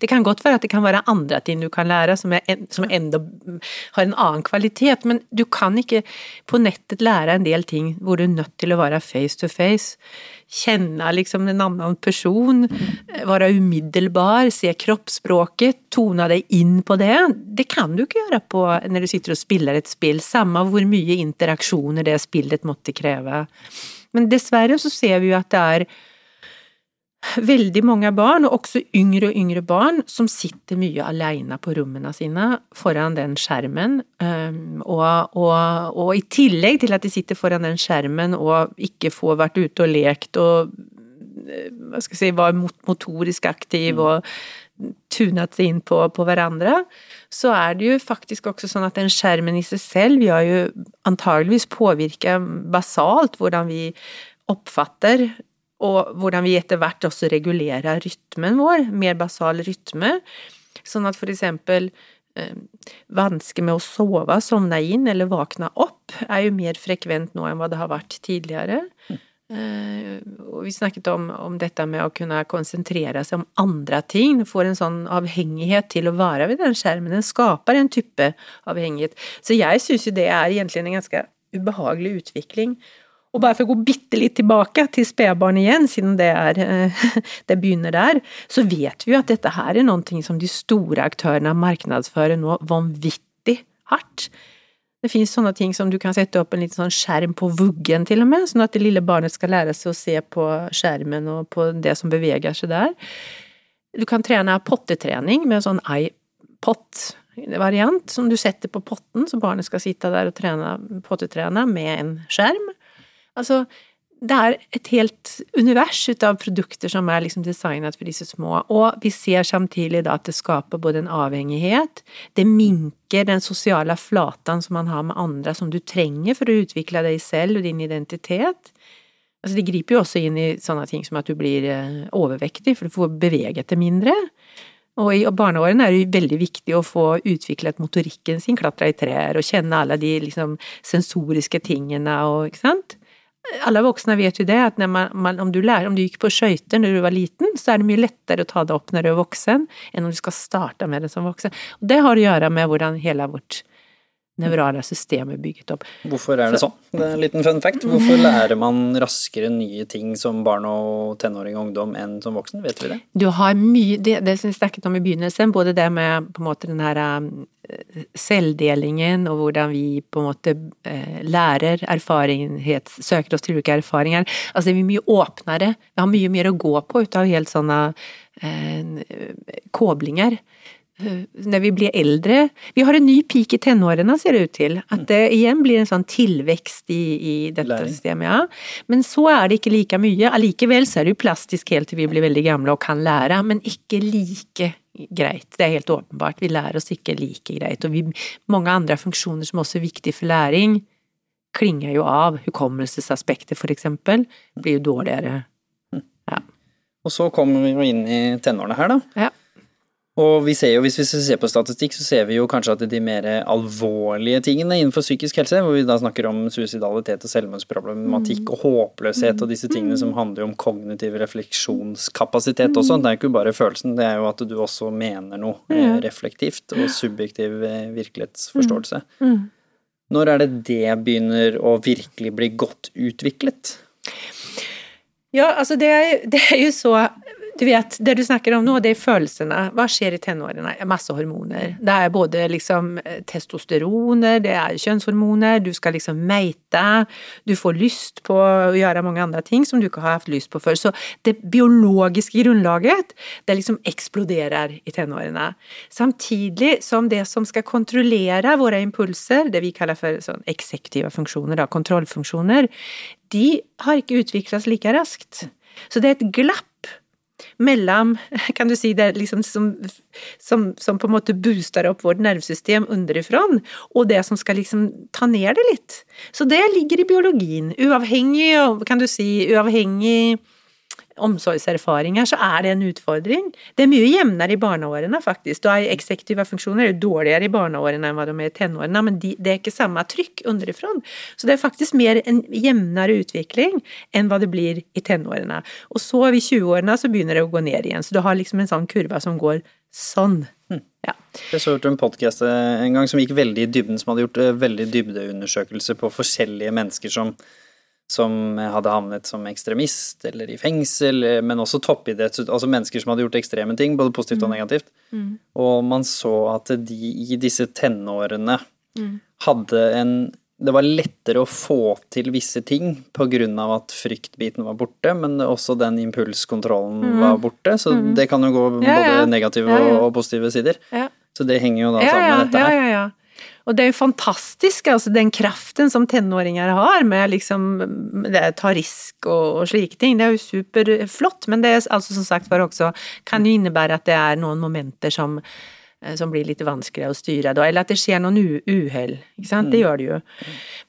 det, kan godt være at det kan være andre ting du kan lære som, er, som enda har en annen kvalitet, men du kan ikke på nettet lære en del ting hvor du er nødt til å være face to face. Kjenne liksom en annen person, være umiddelbar, se kroppsspråket, tone deg inn på det. Det kan du ikke gjøre på når du sitter og spiller et spill, samme hvor mye interaksjoner det spillet måtte kreve. Men dessverre så ser vi jo at det er veldig mange barn, og også yngre og yngre barn, som sitter mye alene på rommene sine foran den skjermen. Ehm, og, og, og, i tillegg til at de sitter foran den skjermen og ikke får vært ute og lekt og eh, hva skal jeg si, var motorisk aktiv mm. og tunet seg inn på, på hverandre, så er det jo faktisk også sånn at den skjermen i seg selv gjør jo antageligvis påvirker basalt hvordan vi oppfatter og hvordan vi etter hvert også regulerer rytmen vår, mer basal rytme. Sånn at for eksempel eh, vansker med å sove, sovne inn eller våkne opp, er jo mer frekvent nå enn hva det har vært tidligere. Mm. Eh, og vi snakket om, om, dette med å kunne konsentrere seg om andre ting. Du får en sånn avhengighet til å være ved den skjermen. Den skaper en type avhengighet. Så jeg syns jo det er egentlig en ganske ubehagelig utvikling. Og bare for å gå bitte litt tilbake til spedbarn igjen, siden det, er, eh, [LAUGHS] det begynner der, så vet vi jo at dette her er noe som de store aktørene markedsfører nå vanvittig hardt. Det finnes sånne ting som du kan sette opp en liten sånn skjerm på vuggen til og med, sånn at det lille barnet skal lære seg å se på skjermen og på det som beveger seg der. Du kan trene pottetrening med en sånn iPod-variant som du setter på potten, så barnet skal sitte der og trene, pottetrene med en skjerm. Altså, det er et helt univers ut av produkter som er liksom designet for disse små, og vi ser samtidig da at det skaper både en avhengighet, det minker den sosiale flatan som man har med andre, som du trenger for å utvikle deg selv og din identitet. Altså, det griper jo også inn i sånne ting som at du blir eh, overvektig, for du får beveget deg mindre. Og i barneårene er det veldig viktig å få utviklet motorikken sin, klatre i trær og kjenne alle de liksom sensoriske tingene og ikke sant alle voksne vet jo det, at man, man, om, du lærer, om du gikk på skøyter når du var liten, så er det mye lettere å ta det opp når du er voksen, enn om du skal starte med det som voksen. Og det har å gjøre med hvordan hele vårt nevrale system er bygget opp. Hvorfor er det sånn? Det er en liten fun fact. Hvorfor lærer man raskere nye ting som barn og tenåring og ungdom enn som voksen? Vet vi det? Du har mye Det, det som vi snakket om i begynnelsen, både det med på en måte den her um, selvdelingen og hvordan vi på en måte eh, lærer erfarenhet, søker oss til ulike erfaringer. Altså vi er mye åpnere, vi har mye mer å gå på ut av helt sånne eh, koblinger. Eh, när vi blir eldre Vi har en ny peak i tenårene ser det ut til. At det igjen blir en sånn tilvekst i, i dette Læring. systemet. Ja. Men så er det ikke like mye. Allikevel så er det jo plastisk helt til vi blir veldig gamle og kan lære, men ikke like greit. Det er helt åpenbart. Vi lærer oss ikke like greit. Og vi, mange andre funksjoner som også er viktige for læring, klinger jo av. Hukommelsesaspektet, for eksempel, blir jo dårligere. Og så kommer vi jo inn i tenårene her, da. Ja. Og vi ser jo, hvis vi ser på statistikk, så ser vi jo kanskje at de mer alvorlige tingene innenfor psykisk helse, hvor vi da snakker om suicidalitet og selvmordsproblematikk og håpløshet og disse tingene som handler om kognitiv refleksjonskapasitet også. Det er jo ikke bare følelsen, det er jo at du også mener noe mm. reflektivt og subjektiv eh, virkelighetsforståelse. Når er det det begynner å virkelig bli godt utviklet? Ja, altså det er, det er jo så Du vet, det du snakker om nå, det er følelsene. Hva skjer i tenårene? Masse hormoner. Det er både liksom testosteroner, det er kjønnshormoner, du skal liksom meite, du får lyst på å gjøre mange andre ting som du ikke har hatt lyst på før. Så det biologiske grunnlaget, det liksom eksploderer i tenårene. Samtidig som det som skal kontrollere våre impulser, det vi kaller for sånn eksektive funksjoner, da, kontrollfunksjoner, de har ikke utviklet like raskt. Så det er et glapp mellom, [LAUGHS] kan du si, det liksom som, som, som på en måte booster opp vårt nervesystem underifra, og det som skal liksom ta ned det litt. Så det ligger i biologien. Uavhengig av, kan du si, uavhengig omsorgserfaringer, så er det en utfordring. Det er mye jevnere i barneårene, faktisk. Da er eksektive funksjoner jo dårligere i barneårene enn hva de er i tenårene, men de, det er ikke samme trykk underifrån. Så det er faktisk mer en jevnere utvikling enn hva det blir i tenårene. Og så i 20-årene så begynner det å gå ned igjen, så du har liksom en sånn kurve som går sånn. Ja. Jeg så hørte en podkast en gang som gikk veldig i dybden, som hadde gjort eh, veldig dybdeundersøkelser på forskjellige mennesker som, som hadde havnet som ekstremist eller i fengsel, eh, men også toppidretts... Altså mennesker som hadde gjort ekstreme ting, både positivt og negativt. Og man så at de i disse tenårene hadde en Det var lettere å få til visse ting på grunn av at fryktbiten var borte, men også den impulskontrollen var borte. Så det kan jo gå både ja. negative Ja, ja. og, og positive sider. Ja. Så det henger jo da sammen med dette her. ja, ja, ja. Og det er jo fantastisk, altså den kraften som tenåringer har med liksom det ta risk og, og slike ting. Det er jo superflott, men det er altså som sagt var også kan jo innebære at det er noen momenter som eh, som blir litt vanskeligere å styre, da, eller at det skjer noen uhell. Ikke sant? Det gjør det jo.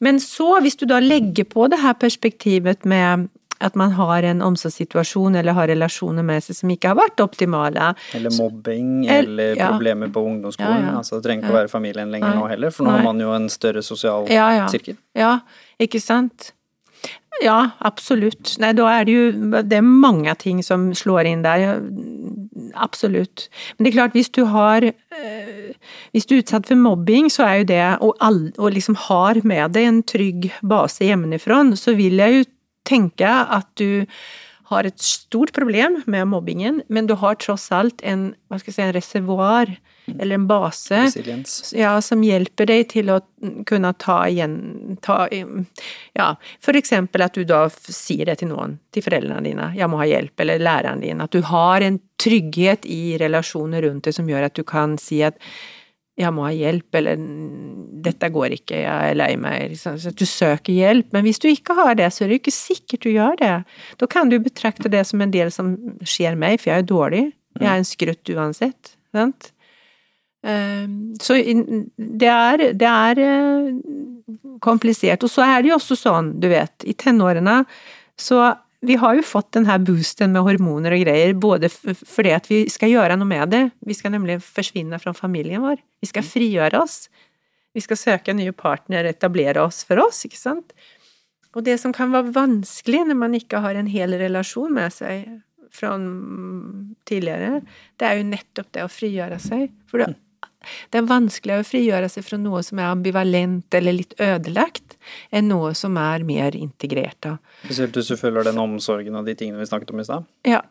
Men så, hvis du da legger på det her perspektivet med at man har en omsorgssituasjon eller har relasjoner med seg som ikke har vært optimale, Eller mobbing, El- eller ja. problemer på ungdomsskolen. Ja, ja. Altså, det trenger ikke å være familien lenger Nei. nå heller, for nå Nei. har man jo en større sosial Ja, ja. sirkel. Ja, ikke sant? Ja, absolutt. Nei, da er det jo Det er mange ting som slår inn der. Absolutt. Men det er klart, hvis du har eh, Hvis du er utsatt for mobbing, så er jo det Og, all, og liksom har med deg en trygg base hjemmefra, så vil jeg jo tenke at du har et stort problem med mobbingen, men du har tross alt en, hva skal jeg si, en reservoar, eller en base, ja, som hjelper deg til å kunne ta igjen ta, Ja, for eksempel at du da sier det til noen, til foreldrene dine, 'jeg må ha hjelp', eller læreren din. At du har en trygghet i relasjoner rundt deg som gjør at du kan si at 'jeg må ha hjelp', eller 'dette går ikke, jeg er lei meg'. Liksom. Så du søker hjelp. Men hvis du ikke har det, så er det ikke sikkert du gjør det. Da kan du betrakte det som en del som skjer meg, for jeg er dårlig. Jeg er en skrutt uansett. Sant? Ehm, Så det er, det er eh, komplisert. Og så er det jo også sånn, du vet, i tenårene så vi har jo fått den her boosten med hormoner og greier, både fordi at vi skal gjøre noe med det. Vi skal nemlig forsvinne fra familien vår. Vi skal frigjøre oss. Vi skal søke nye partnere, etablere oss for oss, ikke sant? Og det som kan være vanskelig når man ikke har en hel relasjon med seg fra tidligere, det er jo nettopp det å frigjøre seg. For det, det er vanskeligere å frigjøre seg fra noe som er ambivalent eller litt ødelagt, enn noe som er mer integrert. Spesielt hvis du føler den omsorgen og de tingene vi snakket om i stad. Ja,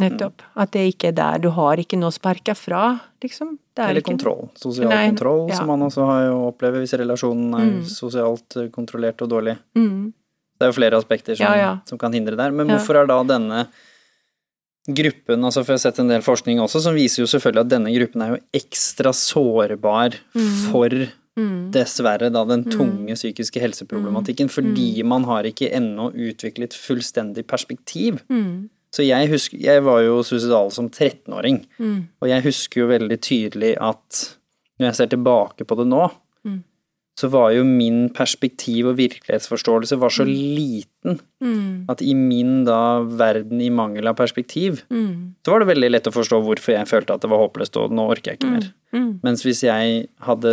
nettopp. At det ikke er der. Du har ikke noe å sparke fra, liksom. Er Eller ikke- kontroll. Sosial Nei, kontroll, ja. som man også har jo opplever hvis relasjonen er Mm. sosialt eh, kontrollert og dårlig. Mm. Det er jo flere aspekter som, Ja, ja. som kan hindre der. Men hvorfor er da denne gruppen, altså for jeg har sett en del forskning også, som viser jo selvfølgelig at denne gruppen er jo ekstra sårbar for dessverre da den tunge psykiske helseproblematikken, fordi man har ikke ennå utviklet fullstendig perspektiv. Så jeg husker Jeg var jo suicidal som 13-åring, og jeg husker jo veldig tydelig at når jeg ser tilbake på det nå, så var jo min perspektiv og virkelighetsforståelse var så liten at i min da verden i mangel av perspektiv, så var det veldig lett å forstå hvorfor jeg følte at det var håpløst og nå orker jeg ikke mer. Mens hvis jeg hadde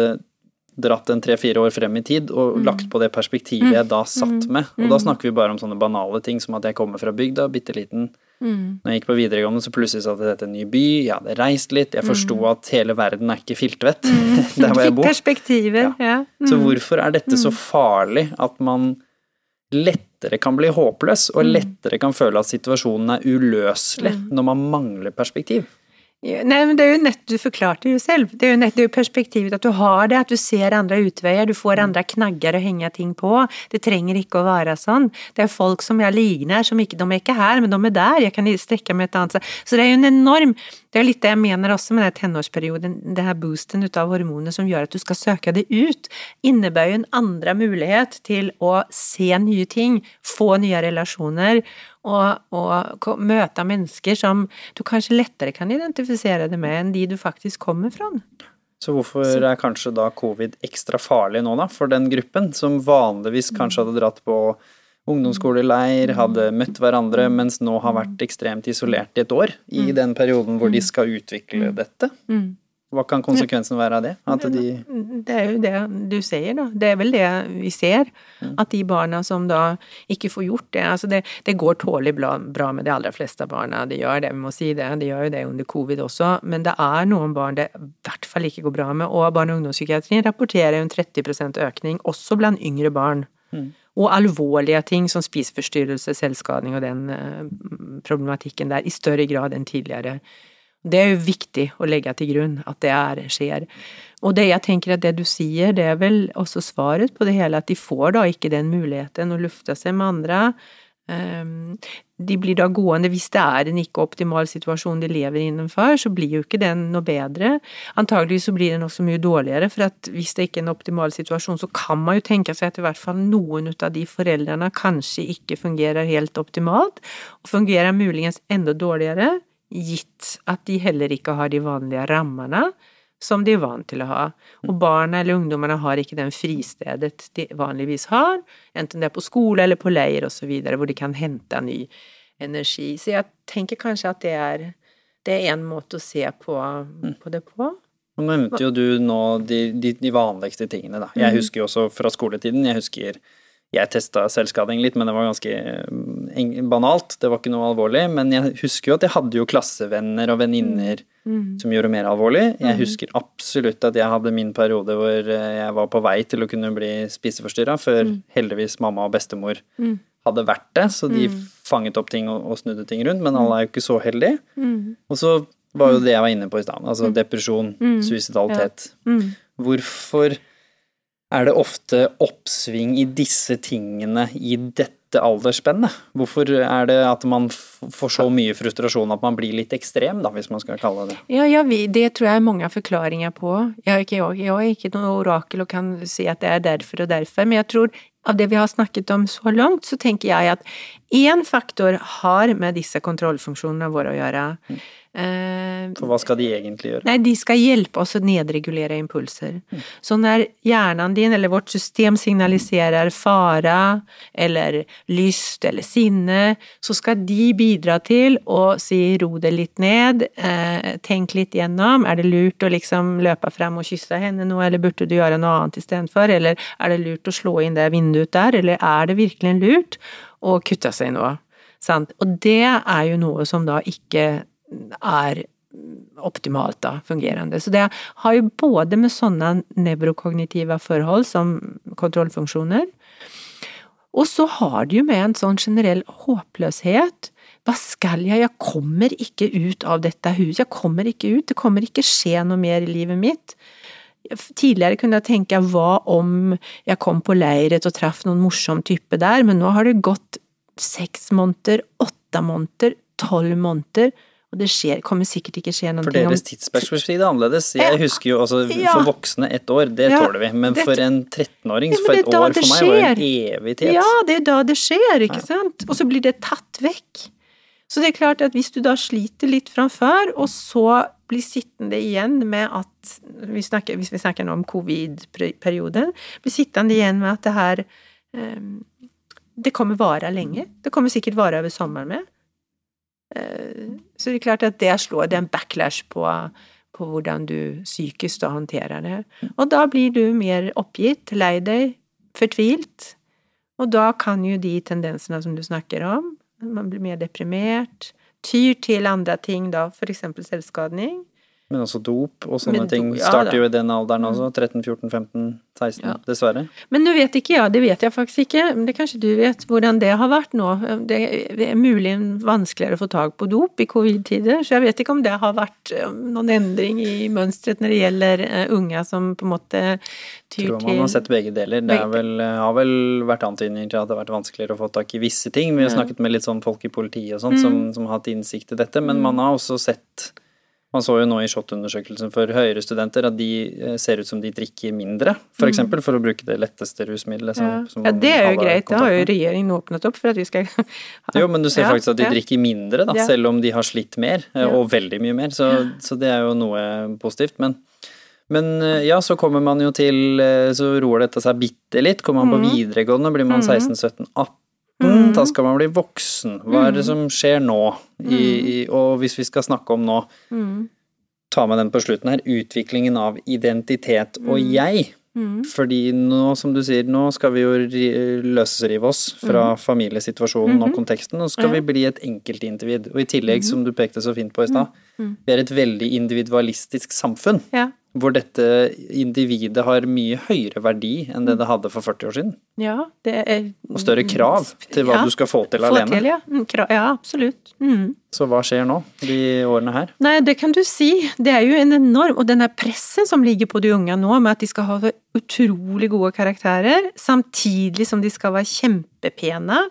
dratt en tre-fire år frem i tid og lagt på det perspektivet jeg da satt med, og da snakker vi bare om sånne banale ting som at jeg kommer fra bygda, bitte liten. Når jeg gikk på videregående, så plutselig satt jeg dette en ny by, jeg hadde reist litt, jeg forsto at hele verden er ikke filtvet [LAUGHS] der hvor jeg bor. perspektiver, ja. Mm. Så hvorfor er dette så farlig at man lettere kan bli håpløs, og lettere kan føle at situasjonen er uløselig når man mangler perspektiv? Nej, men det er jo nett, du forklarte jo selv. Det er jo, nett, det er jo perspektivet at du har det, at du ser andre utveier. du får andre knagger å henge ting på. Det trenger ikke å være sånn. Det er folk som jeg ligner, som ikke, de er ikke her, men de er der. Jeg kan strekke meg et annet sted. Så det er jo en enorm Det er litt det jeg mener også med den tenårsperioden, den her boosten ut av hormoner som gjør at du skal søke det ut, innebærer jo en andre mulighet til å se nye ting, få nye relasjoner, og, og møte mennesker som du kanskje lettere kan identifisere deg med enn de du faktisk kommer fra. Så hvorfor er kanskje da covid ekstra farlig nå, da, for den gruppen som vanligvis kanskje hadde dratt på ungdomsskoleleir, hadde møtt hverandre, mens nå har vært ekstremt isolert i et år, i den perioden hvor de skal utvikle dette? Hva kan konsekvensen være av det? De Det er jo det du sier, da. Det er vel det vi ser. At de barna som da ikke får gjort det Altså, det, det går tålelig bra, med de aller fleste barna. De gjør det, vi må si det. De gjør jo det under covid også. Men det er noen barn det i hvert fall ikke går bra med. Og barne- og ungdomspsykiatrien rapporterer en 30% økning, også blant yngre barn. Og alvorlige ting som spiseforstyrrelse, selvskading og den eh, problematikken der, i større grad enn tidligere. Det er jo viktig å legge til grunn at det er, skjer. Og det jeg tenker at det du sier, det er vel også svaret på det hele, at de får da ikke den muligheten å lufte seg med andre. Ehm, De blir da gående, hvis det er en ikke optimal situasjon de lever innenfor, så blir jo ikke den noe bedre. Antagelig så blir den også mye dårligere, for at hvis det ikke er en optimal situasjon, så kan man jo tenke seg at i hvert fall noen av de foreldrene kanskje ikke fungerer helt optimalt, og fungerer muligens enda dårligere, gitt at de heller ikke har de vanlige rammene som de er vant til å ha. Og barna eller ungdommene har ikke den fristedet de vanligvis har, enten det er på skole eller på leir osv., hvor de kan hente ny energi. Så jeg tenker kanskje at det er, det er en måte å se på, på det på. Nå nevnte jo du nå de, de, de vanligste tingene, da. Jeg husker jo også fra skoletiden, jeg husker jeg testa selvskading litt, men det var ganske mm, banalt. Det var ikke noe alvorlig. Men jeg husker jo at jeg hadde jo klassevenner og venninner som gjorde mer alvorlig. Jeg husker absolutt at jeg hadde min periode hvor eh, jeg var på vei til å kunne bli spiseforstyrra, før heldigvis mamma og bestemor hadde vært det, så de fanget opp ting og, og snudde ting rundt, men alle er jo ikke så heldige. Og så var jo det jeg var inne på i stad, altså depresjon, suicidalitet. Hvorfor er det ofte oppsving i disse tingene i dette aldersspennet? Hvorfor er det at man får så mye frustrasjon at man blir litt ekstrem, da, hvis man skal kalle det? Ja, jag det tror jeg er mange forklaringer på. Jeg er ikke, jeg er ikke noe orakel og kan si at det er derfor og derfor, men jeg tror av det vi har snakket om så langt, så tenker jeg at én faktor har med disse kontrollfunksjonene våre å gjøre. Eh, For hva skal de egentlig gjøre? Nei, de skal hjelpe oss å nedregulere impulser. Så når hjernen din, eller vårt system, signaliserer fare, eller lyst, eller sinne, så skal de bidra til å si ro det litt ned, eh, tenk litt gjennom, er det lurt å liksom løpe frem og kysse henne nå, eller burde du gjøre noe annet istedenfor, eller er det lurt å slå inn det vinduet der, eller er det virkelig lurt å kutte seg nå? Sant? Og det er jo noe som da ikke er optimalt da, fungerende. Så det har jo både med sånne nevrokognitive forhold som kontrollfunksjoner, og så har det jo med en sånn generell håpløshet. Hva skal jeg? Jeg kommer ikke ut av dette huset. Jeg kommer ikke ut. Det kommer ikke skje noe mer i livet mitt. Tidligere kunne jeg tenke hva om jeg kom på leiret og traff noen morsom type der, men nå har det gått seks måneder, åtte måneder, tolv måneder, og det skjer, kommer sikkert ikke skje noe For deres tidsperspektiv er annerledes. Jeg husker jo altså Ja. for voksne ett år, det Ja, tåler vi. Men det- for en 13-åring, Ja, for et år for meg var en skjer. evighet. Ja, det er da det skjer, ikke sant? Og så blir det tatt vekk. Så det er klart at hvis du da sliter litt fra før, og så blir sittende igjen med at vi snakker, Hvis vi snakker nå om covid-perioden, blir sittende igjen med at det her eh, Det kommer vare lenge. Det kommer sikkert vare over sommeren med. Eh, så det er klart at det slår, det er en backlash på, på hvordan du psykisk da håndterer det. Og da blir du mer oppgitt, lei deg, fortvilt. Og da kan jo de tendensene som du snakker om, man blir mer deprimert, tyr til andre ting da, for eksempel selvskadning. Men også dop og sånne do, ting ja starter jo i den alderen også. 13, 14, 15, 16, Ja. dessverre. Men nå vet ikke jeg, det vet jeg faktisk ikke, men det kanskje du vet hvordan det har vært nå. Det er mulig vanskeligere å få tak på dop i covid-tider, så jeg vet ikke om det har vært eh, noen endring i mønstret når det gjelder eh, unge som på en måte tyr Tror man har sett begge deler. Det vel, har vel vært antydninger til at det har vært vanskeligere å få tak i visse ting. Vi har Ja. snakket med litt sånn folk i politiet og sånt Mm. som, som har hatt innsikt i dette, men man har også sett man så jo nå i SHoT-undersøkelsen for høyere studenter at de eh, ser ut som de drikker mindre, f.eks. For, mm. eksempel, for å bruke det letteste rusmiddelet. Som, ja. Som ja, det er jo greit. Det har jo regjeringen åpnet opp for at vi skal [LAUGHS] ha. Jo, men du ser ja, faktisk at de ja. drikker mindre, da, selv om de har slitt mer, eh, og veldig mye mer. Så, så det er jo noe positivt. men men eh, ja, så kommer man jo til Så roer dette seg bitte litt. Kommer man på mm. videregående, blir man mm. 16-17-18, 18. mm. Da skal man bli voksen. Hva er det som skjer nå? I, i, og hvis vi skal snakke om nå, mm. ta med den på slutten her, utviklingen av identitet og jeg. Mm. Fordi nå, som du sier, nå skal vi jo ri- løsrive oss fra familiesituasjonen og konteksten, og så skal Mhm. Vi bli et enkeltindivid. Og i tillegg, som du pekte så fint på i stad, Mhm. vi er et veldig individualistisk samfunn. Ja. Hvor dette individet har mye høyere verdi enn det det hadde for 40 år siden. ja, det er Og større krav til hva Ja, du skal få til alene. til, ja. Mm, ja, absolutt. Mm. Så hva skjer nå, de årene her? Nei, det kan du si. Det er jo en enorm Og denne pressen som ligger på de unge nå, med at de skal ha utrolig gode karakterer, samtidig som de skal være kjempepene,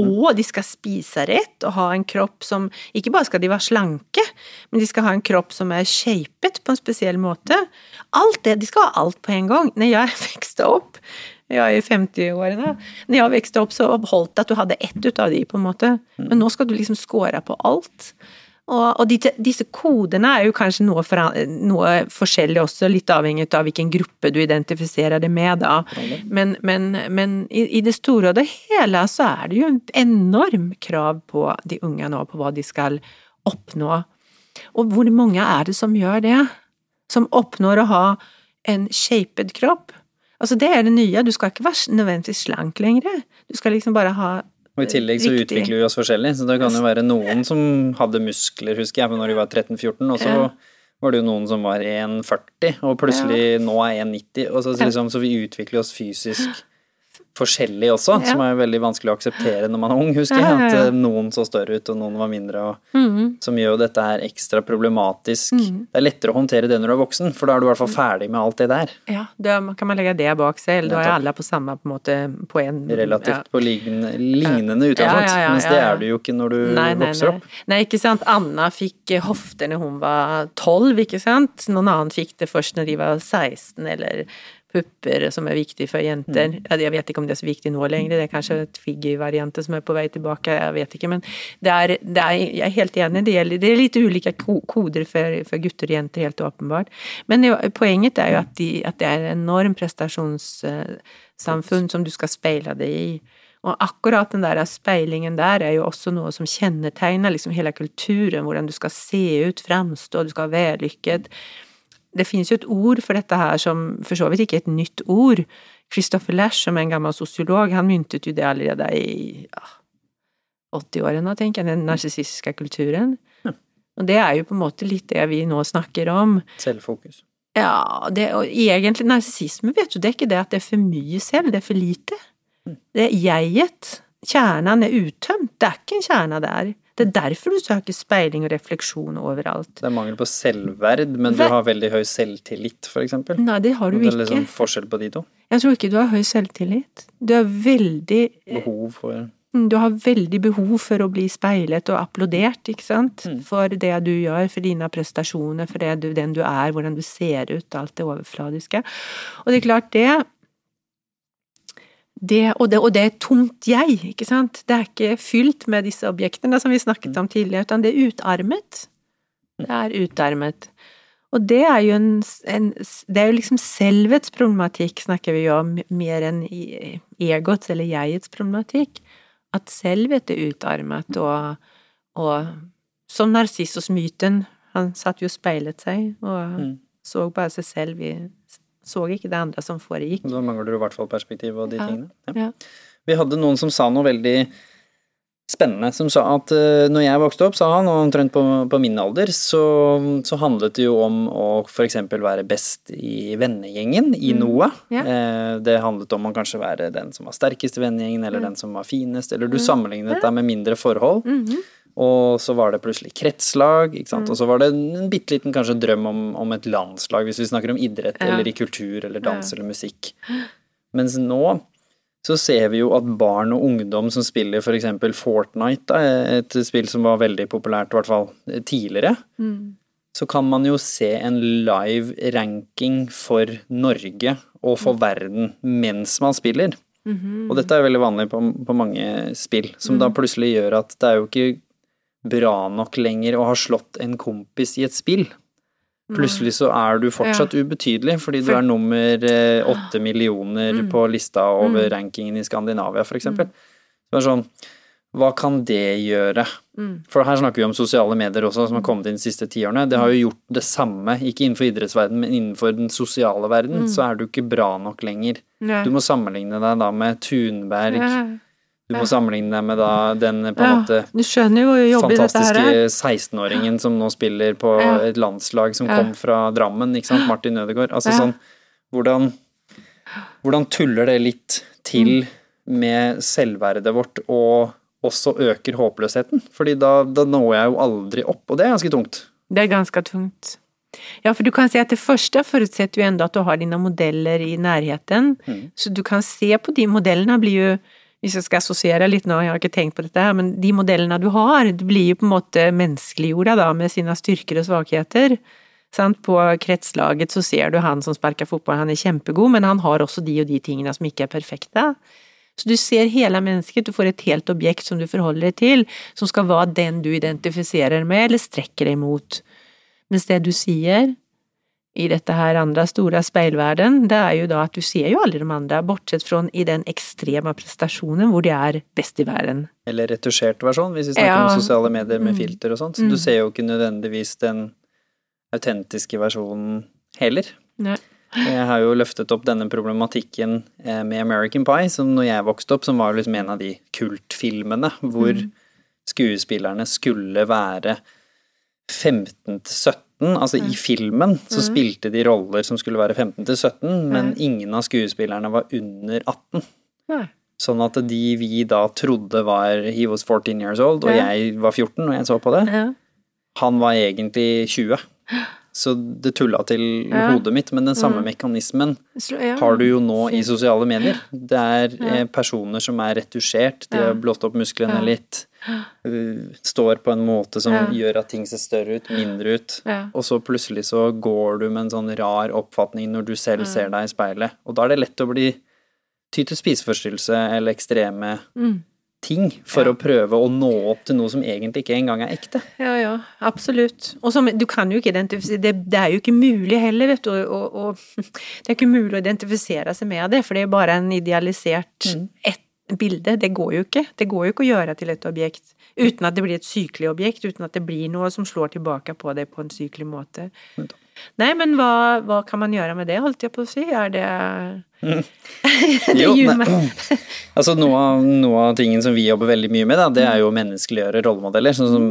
og de skal spise rett og ha en kropp som Ikke bare skal de være slanke, men de skal ha en kropp som er shapet på en spesiell måte. Alt det, De skal ha alt på en gang. Når jeg [LAUGHS] vokste opp er i 50-årene. Når jeg vokste opp, så holdt det at du hadde ett ut av de, på en måte. Men nå skal du liksom score på alt. Og, og disse, disse kodene er jo kanskje noe, for, noe forskjellig også, litt avhengig av hvilken gruppe du identifiserer det med, da. Men, men, men i, i det store og det hele så er det jo en enorm krav på de unge nå, på hva de skal oppnå. Og hvor mange er det som gjør det? Som oppnår å ha en shaped kropp? Altså det er det nye, du skal ikke være nødvendigvis slank lenger. Du skal liksom bare ha Og i tillegg så Riktig. utvikler vi oss forskjellig, så det kan jo være noen som hadde muskler, husker jeg, når de var 13-14, og så Ja. var det jo noen som var 1,40, og plutselig nå er 1,90, og så, Ja. liksom, så vi utvikler oss fysisk forskjellig også, Ja. som er veldig vanskelig å akseptere når man er ung, husker jeg, Ja, ja, at eh, noen så større ut, og noen var mindre, og Mhm. som gjør jo dette her ekstra problematisk. Mm. Det er lettere å håndtere det når du er voksen, for da er du i hvert fall ferdig med alt det der. Ja, da kan man legge det bak seg, eller da er alle på samme på en måte på en Relativt på lignende, lignende utgangspunkt, mens det er du jo ikke når du Nei, nei, vokser opp. Nei, ikke sant. Anna fikk eh, hofter når hun var tolv, ikke sant. Noen annen fikk det først når de var 16, eller pupper som er viktig for jenter. Mm. Jeg vet ikke om det er så viktig nå lenger, det er kanskje et Figgy-variant som er på vei tilbake, jeg vet ikke. Men det er, det er jeg er helt enig, det, gjelder, det er litt ulike koder for, for gutter og jenter, helt åpenbart. Men det, poenget er jo at, de, at det er en enorm prestasjonssamfunn som du skal speile deg i. Og akkurat den der speilingen der er jo også noe som kjennetegner liksom hele kulturen, hvordan du skal se ut, framstå, du skal være vellykket. Det finnes jo et ord for dette her som for så vidt ikke er et nytt ord. Christopher Lash, som er en gammel sosiolog, han myntet jo det allerede i ja, 80-årene, tenker jeg, den narsissistiske kulturen. Og det er jo på en måte litt det vi nå snakker om. Selvfokus. Ja, det, og egentlig narsissisme, vet du, det er ikke det at det er for mye selv, det er for lite. Det er jeget. Kjernen er uttømt. Det er ikke en kjerne der. Det er derfor du søker speiling og refleksjon overalt. Det er mangel på selvverd, men du har veldig høy selvtillit, for eksempel. Nei, det har du ikke. det er ikke. liksom forskjell på de to. Jeg tror ikke du har høy selvtillit. Du har veldig Behov for Mm, Du har veldig behov for å bli speilet og applaudert, ikke sant? For det du gjør, for dine prestasjoner, for det du, den du er, hvordan du ser ut, alt det overfladiske. Og det er klart, det det, og, det, og det er tomt jeg, ikke sant? Det er ikke fylt med disse objektene som vi snakket om tidligere, utan det er utarmet. Det er utarmet. Og det er jo en, en Det er jo liksom selvets problematikk, snakker vi jo om, mer enn egots eller jegets problematikk. At selvet er utarmet, og, og som Narsissos-myten. Han satt jo og speilet seg, og Mm. så bare seg selv i Så ikke det andre som foregikk. Da mangler du i hvert fall perspektiv og de Ja. tingene. Ja. Vi hadde noen som sa noe veldig spennende, som sa at uh, når jeg vokste opp, sa han, og omtrent på, på min alder, så, så handlet det jo om å f.eks. være best i vennegjengen i noe. Mm. Ja. Eh, det handlet om å kanskje være den som var sterkest i vennegjengen, eller den som var finest, eller Mm. du sammenlignet deg med mindre forhold. Mhm. Og så var det plutselig kretslag, ikke Mm. Og så var det en bitte liten kanskje drøm om, om et landslag, hvis vi snakker om idrett Ja. eller i kultur eller dans Ja. eller musikk. Mens nå så ser vi jo at barn og ungdom som spiller for eksempel Fortnite, da, et spill som var veldig populært i hvert fall tidligere, Mm. så kan man jo se en live ranking for Norge og for verden mens man spiller. Mhm. Og dette er veldig vanlig på, på mange spill, som da plutselig gjør at det er jo ikke bra nok lenger og har slått en kompis i et spill. Plutselig så er du fortsatt ubetydelig, fordi du er nummer eh, åtte millioner Mm. på lista over rankingen i Skandinavia, for eksempel. Så det er sånn, hva kan det gjøre? Mm. For her snakker vi om sosiale medier også, som har kommet inn de siste tiårene. Det har jo gjort det samme, ikke innenfor idrettsverden, men innenfor den sosiale verden, så er du ikke bra nok lenger. Nei. Du må sammenligne deg da med Thunberg, Ja. Du må sammenligne deg med da den på en Ja, måte fantastiske er. 16-åringen som nå spiller på Ja. et landslag som Ja. kom fra Drammen, ikke sant, Martin Ødegaard. Altså sånn, hvordan, hvordan tuller det litt til Mm. med selvverdet vårt og også øker håpløsheten? Fordi da, da når jeg jo aldri opp, og det er ganske tungt. Det er ganske tungt. Ja, for du kan si at det første forutsetter jo enda at du har dine modeller i nærheten. Mm. Så du kan se på de modellene blir jo Hvis jeg skal assosiere litt nå, jeg har ikke tenkt på dette her, men de modellene du har, det blir jo på en måte menneskeliggjorda da, med sine styrker og svakheter. Sant? På kretslaget så ser du han som sparker fotball, han er kjempegod, men han har også de og de tingene som ikke er perfekte. Så du ser hele mennesket, du får et helt objekt som du forholder deg til, som skal være den du identifiserer med eller strekker deg mot. Mens det du sier i dette her andre store speilverden, det er jo da at du ser jo alle de andre, bortsett fra i den ekstreme prestasjonen hvor de er best i verden. Eller retusjert versjon, hvis vi snakker Ja. om sosiale medier med Mm. filter og sånt. Så du ser jo ikke nødvendigvis den autentiske versjonen heller. Nei. Jeg har jo løftet opp denne problematikken eh, med American Pie, som når jeg vokste opp, som var liksom en av de kultfilmene hvor Mm. skuespillerne skulle være 15 til 17. Altså i filmen så Mm. spilte de roller som skulle være 15 til 17, men ingen av skuespillerne var under 18. Nei. Sånn at de vi da trodde var He was 14 years old, og jeg var 14 når jeg så på det. Han var egentlig 20. Så det tulla til Ja. hodet mitt, men den samme mekanismen har du jo nå i sosiale medier. Det er Ja. eh, personer som er retusjert, de har blåst opp musklene Ja. litt, står på en måte som Ja. gjør at ting ser større ut, mindre ut. Ja. Og så plutselig så går du med en sånn rar oppfatning når du selv ser deg i speilet. Og da er det lett å bli ty til spiseforstyrrelse eller ekstreme Mm. ting for Ja. å prøve å nå opp til noe som egentlig ikke engang er ekte. Ja, ja, absolutt. Og som, du kan jo ikke identifisere det, det er jo ikke mulig heller, vet du. Og, [LAUGHS] og, det er ikke mulig å identifisere seg med det, for det er bare en idealisert Mm. ett bilde. Det går jo ikke. Det går jo ikke å gjøre til et objekt uten at det blir et sykelig objekt, uten at det blir noe som slår tilbake på det på en sykelig måte. Nei, men hva, hva kan man gjøre med det, holdt jeg på å si? Er det [LAUGHS] det Jo, gjør meg [LAUGHS] Altså noe av, noe av tingen som vi jobber veldig mye med, da, det er jo å menneskeliggjøre rollemodeller, sånn som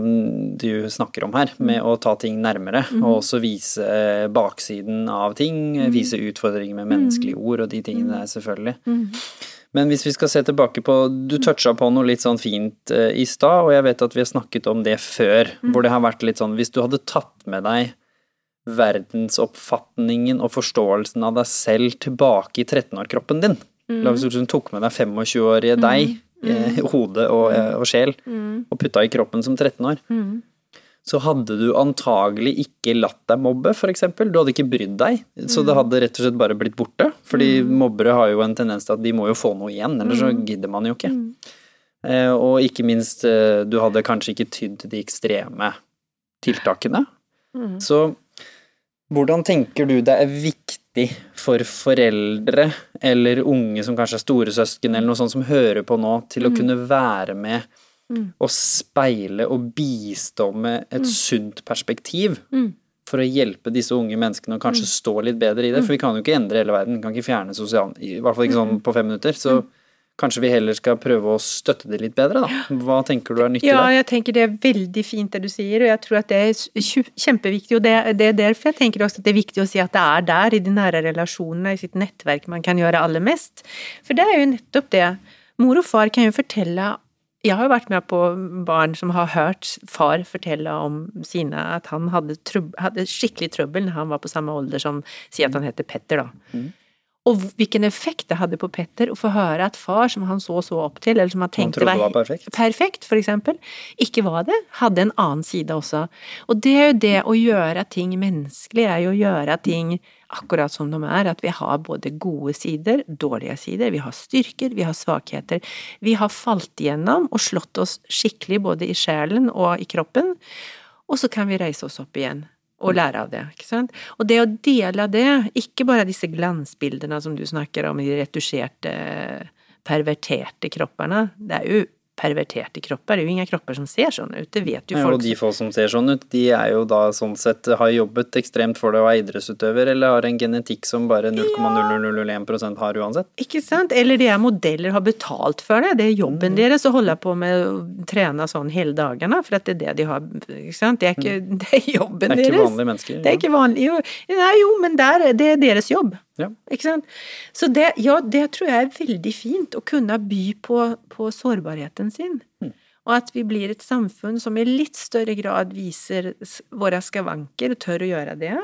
du snakker om her, med å ta ting nærmere, og også vise baksiden av ting, vise utfordringer med menneskelige ord og de tingene der, selvfølgelig. Men hvis vi skal se tilbake på Du toucha på noe litt sånn fint eh, i stad, og jeg vet at vi har snakket om det før, hvor det har vært litt sånn Hvis du hadde tatt med deg verdensoppfatningen og forståelsen av deg selv tilbake i 13-årkroppen din La oss si du tok med deg 25-årige deg eh, hode og, eh, og sjel og putta i kroppen som 13 år, så hadde du antagelig ikke latt deg mobbe, eksempel. Du hadde ikke brydd deg, så det hadde rett og slett bare blitt borte. Fordi mobbere har jo en tendens til at de må jo få noe igjen, ellers så gidder man jo ikke. Eh, og ikke minst, eh, du hadde kanskje ikke tydd til de ekstreme tiltakene. Så hvordan tenker du det er viktig for foreldre eller unge som kanskje er storesøsken eller noe sånt som hører på nå, til å kunne være med og speile og bistå med et sunt perspektiv? For å hjelpe disse unge menneskene å kanskje stå litt bedre i det. For vi kan jo ikke endre hele verden, vi kan ikke fjerne sosial... I hvert fall ikke sånn på fem minutter. Så kanskje vi heller skal prøve å støtte det litt bedre, da. Hva tenker du er nyttig Ja, der? jeg tenker det er veldig fint det du sier, og jeg tror at det er kjempeviktig. Og det, det er derfor jeg tenker også at det er viktig å si at det er der, i de nære relasjonene, i sitt nettverk, man kan gjøre aller mest. For det er jo nettopp det. Mor og far kan jo fortelle Jeg har jo vært med på barn som har hørt far fortelle om sine at han hadde, trub, hadde skikkelig trøbbel når han var på samme alder som Si at han heter Petter, da. Og hvilken effekt det hadde på Petter å få høre at far, som han så så opp til, eller som han Han tenkte det var perfekt. perfekt, for eksempel, ikke var det, hadde en annen side også. Og det er jo det å gjøre ting menneskelig, er jo å gjøre ting akkurat som de er, at vi har både gode sider, dårlige sider, vi har styrker, vi har svakheter. Vi har falt igjennom og slått oss skikkelig både i sjelen og i kroppen, og så kan vi reise oss opp igjen. Og lære av det, ikke sant. Og det å dele det, ikke bare disse glansbildene som du snakker om, de retusjerte, perverterte kroppene. Det er jo perverterte kropper, det er jo ingen kropper som ser sånn ut, det vet jo Ja, folk. og de få som ser sånn ut, de er jo da sånn sett har jobbet ekstremt for det og er idrettsutøver, eller har en genetikk som bare 0,0001% har uansett. Ikke sant? Eller de er modeller, har betalt for det. Det er jobben deres å holde på med å trene sånn hele dagene, for at det er det de har Ikke sant? Det er, ikke, [LAUGHS] det er jobben Det er ikke deres. vanlige mennesker. Det er ikke vanlig. Jo, nei, jo men der, det er deres jobb. Ja. Ikke sant? Så det, ja, det tror jeg er veldig fint, å kunne by på, på sårbarheten sin. Og at vi blir et samfunn som i litt større grad viser våre skavanker, og tør å gjøre det.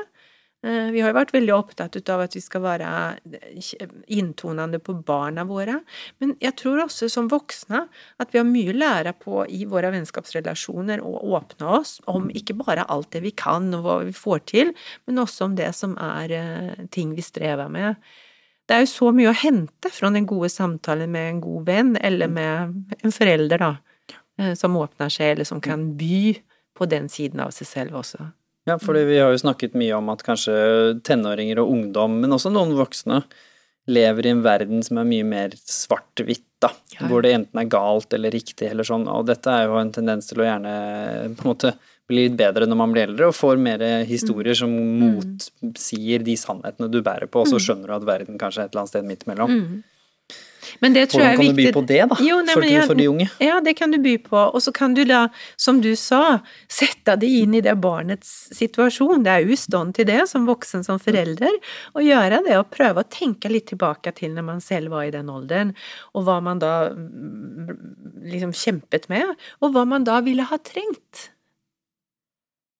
Eh, Vi har jo vært veldig opptatt av at vi skal være eh, inntonende på barna våre, men jeg tror også som voksne at vi har mye å lære på i våre vennskapsrelasjoner å åpne oss om ikke bare alt det vi kan og hva vi får til, men også om det som er eh, ting vi strever med. Det er jo så mye å hente fra den gode samtalen med en god venn, eller med en forelder, da, som åpner seg, eller som kan by på den siden av seg selv også. Ja, fordi vi har jo snakket mye om at kanskje tenåringer og ungdom, men også noen voksne, lever i en verden som er mye mer svart-hvitt, da. Ja. Hvor det enten er galt eller riktig eller sånn. Og dette er jo en tendens til å gjerne på en måte bli litt bedre når man blir eldre og får mer historier som motsier de sannhetene du bærer på, og så skjønner du at verden kanskje er et eller annet sted midt imellom. Men det tror Hvordan jeg er kan du by på det, da? Jo, nei, for, men jeg- for de unge? Ja, det kan du by på. Og så kan du da, som du sa, sette det inn i det barnets situasjon. Det er jo stand til det, som voksen, som forelder, å gjøre det og prøve å tenke litt tilbake til når man selv var i den alderen, og hva man da mm, liksom kjempet med, og hva man da ville ha trengt.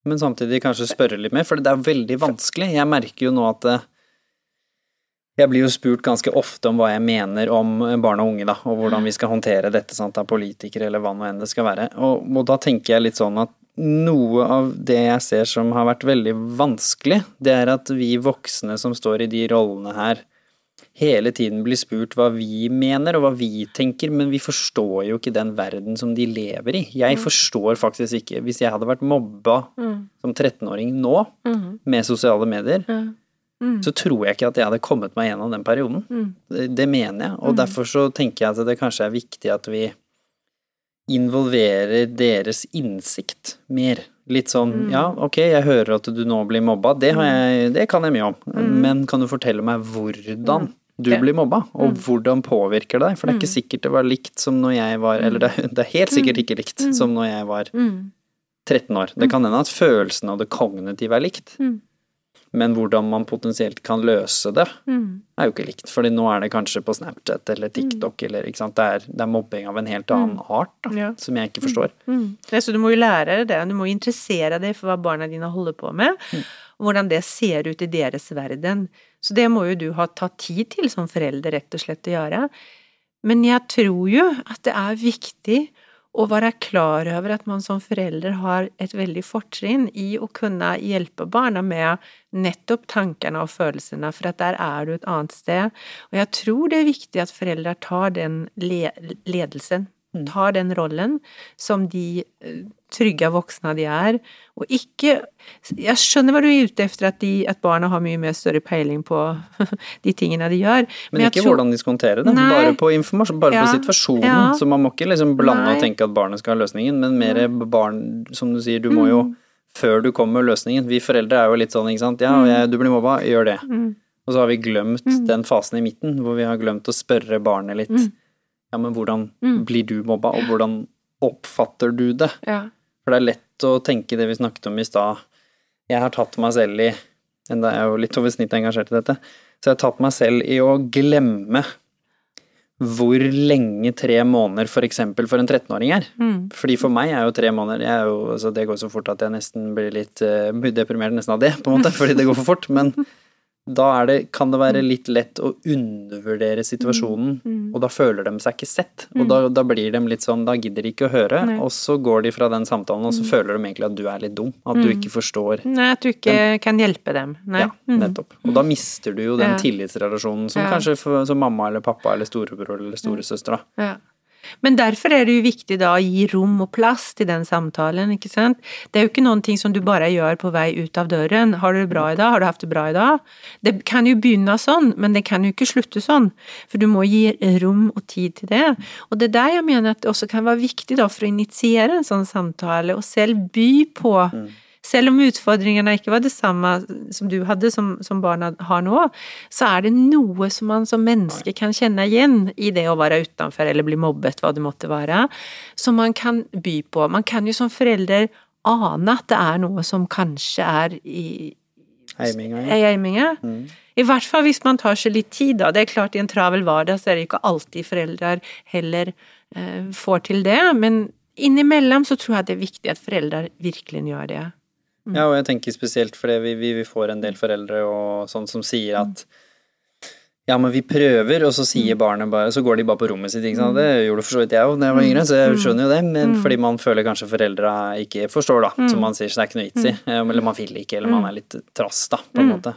Men samtidig kanskje spørre litt mer, for det er veldig vanskelig. Jeg merker jo nå at eh, jeg blir jo spurt ganske ofte om hva jeg mener om barn og unge, da, og hvordan vi skal håndtere dette sant, av politikere eller hva nå enn det skal være. Og, og da tenker jeg litt sånn at noe av det jeg ser som har vært veldig vanskelig, det er at vi voksne som står i de rollene her, hele tiden blir spurt hva vi mener og hva vi tenker, men vi forstår jo ikke den verden som de lever i. Jeg forstår faktisk ikke Hvis jeg hadde vært mobba som 13-åring nå, med sosiale medier, så tror jeg ikke at jeg hadde kommet meg gjennom den perioden. Det, det mener jeg, og derfor så tenker jeg at det kanskje er viktig at vi involverer deres innsikt mer. Litt sånn ja, ok, jeg hører at du nå blir mobba, det, har jeg, det kan jeg mye om, men kan du fortelle meg hvordan du blir mobba, og hvordan påvirker det deg? For det er ikke sikkert det var likt som når jeg var Eller det, er- det er helt sikkert ikke likt som når jeg var 13 år. Det kan hende at følelsen av det kognitive er likt, men hvordan man potensielt kan løse det, er jo ikke likt. Fordi nå er det kanskje på Snapchat eller TikTok eller ikke sant. Det er, det er mobbing av en helt annen art, da, Ja. som jeg ikke forstår. Mm. Ja, så du må jo lære deg det, du må interessere deg for hva barna dine holder på med, og hvordan det ser ut i deres verden. Så det må jo du ha tatt tid til som forelder, rett og slett, å gjøre. Men jeg tror jo at det er viktig å være klar over at man som forelder har et veldig fortrinn i å kunne hjelpe barna med nettopp tankene og følelsene, for at der er du et annet sted. Og jeg tror det er viktig at foreldre tar den ledelsen. Tar den rollen som de eh, trygge voksne de er, og ikke Jeg skjønner hva du er ute etter, at, de, at barna har mye mer større peiling på [LAUGHS] de tingene de gjør. Men, men ikke tror, hvordan de skal håndtere det, nei, bare på informasjon, bare ja, på situasjonen. Ja, så man må ikke liksom blande nei. og tenke at barnet skal ha løsningen, men mer barn, som du sier, du må jo mm. Før du kommer med løsningen. Vi foreldre er jo litt sånn, ikke sant. Ja, mm. jeg, du blir mobba, gjør det. Mm. Og så har vi glemt mm. den fasen i midten, hvor vi har glemt å spørre barnet litt. Ja, men hvordan mm. blir du mobba, og hvordan oppfatter du det? Ja. For det er lett å tenke det vi snakket om i stad. Jeg har tatt meg selv i Enda jeg er jo litt over snittet engasjert i dette. Så jeg har tatt meg selv i å glemme hvor lenge tre måneder for eksempel for en 13-åring er. Mm. Fordi for meg er jo tre måneder jo, altså Det går så fort at jeg nesten blir litt uh, deprimert nesten av det, på en måte, [LAUGHS] fordi det går for fort. Men da det, kan det være litt lett å undervurdere situasjonen, mm. Mm. og da føler de seg ikke sett. Og da, da, blir de litt sånn, da gidder de ikke å høre, Nei. og så går de fra den samtalen, og så mm. føler de egentlig at du er litt dum. At du mm. ikke forstår Nei, at du ikke den. kan hjelpe dem. Nei. Ja, mm. nettopp. Og da mister du jo den ja. tillitsrelasjonen som ja. kanskje for, som mamma eller pappa eller storebror eller storesøster, da. Ja. Men derfor er det jo viktig da å gi rom og plass til den samtalen, ikke sant. Det er jo ikke noen ting som du bare gjør på vei ut av døren. Har du det bra i dag? Har du hatt det bra i dag? Det kan jo begynne sånn, men det kan jo ikke slutte sånn. For du må gi rom og tid til det. Og det er der jeg mener at det også kan være viktig da for å initiere en sånn samtale, og selv by på mm selv om utfordringene ikke var det samme som du hadde, som, som barna har nå, så er det noe som man som menneske kan kjenne igjen i det å være utenfor eller bli mobbet, hva det måtte være, som man kan by på. Man kan jo som forelder ane at det er noe som kanskje er i Heiminga. Mm. I hvert fall hvis man tar seg litt tid, da. Det er klart, i en travel hverdag så er det ikke alltid foreldre heller eh, får til det, men innimellom så tror jeg det er viktig at foreldre virkelig gjør det. Mm. Ja, og jeg tenker spesielt fordi vi, vi, vi, får en del foreldre og sånn som sier at ja, men vi prøver, og så sier mm. barnet bare Så går de bare på rommet sitt, ikke sant. Det gjorde for så vidt jeg òg da jeg var yngre, så jeg skjønner jo det. Men fordi man føler kanskje foreldra ikke forstår, da. Som man sier, så det er ikke noe vits i. Eller man vil ikke, eller man er litt trass, da, på en måte.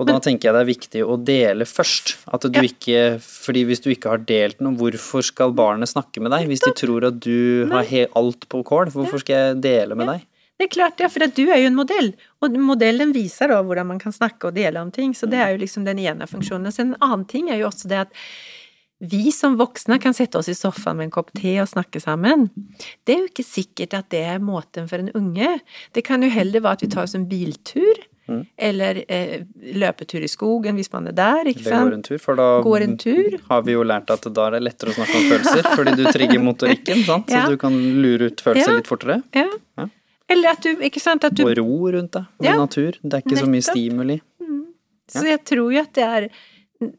Og da tenker jeg det er viktig å dele først. At du ikke fordi hvis du ikke har delt noe, hvorfor skal barnet snakke med deg? Hvis de tror at du har alt på kål, hvorfor skal jeg dele med deg? Det er klart, ja, for du er jo en modell, og modellen viser da hvordan man kan snakke og dele om ting, så det er jo liksom den ene funksjonen. Så en annen ting er jo også det at vi som voksne kan sette oss i sofaen med en kopp te og snakke sammen. Det er jo ikke sikkert at det er måten for en unge. Det kan jo heller være at vi tar oss en biltur. Mm. Eller eh, løpetur i skogen hvis man er der, ikke sant. Det går en tur, for da tur. har vi jo lært at da er det lettere å snakke om følelser, fordi du trigger motorikken, sant? så ja. du kan lure ut følelser ja. litt fortere. Ja. ja. Eller at du, ikke sant at du Og ro rundt deg, og ja, natur. Det er ikke nettopp. så mye stimuli. Mm. Så jeg tror jo at det er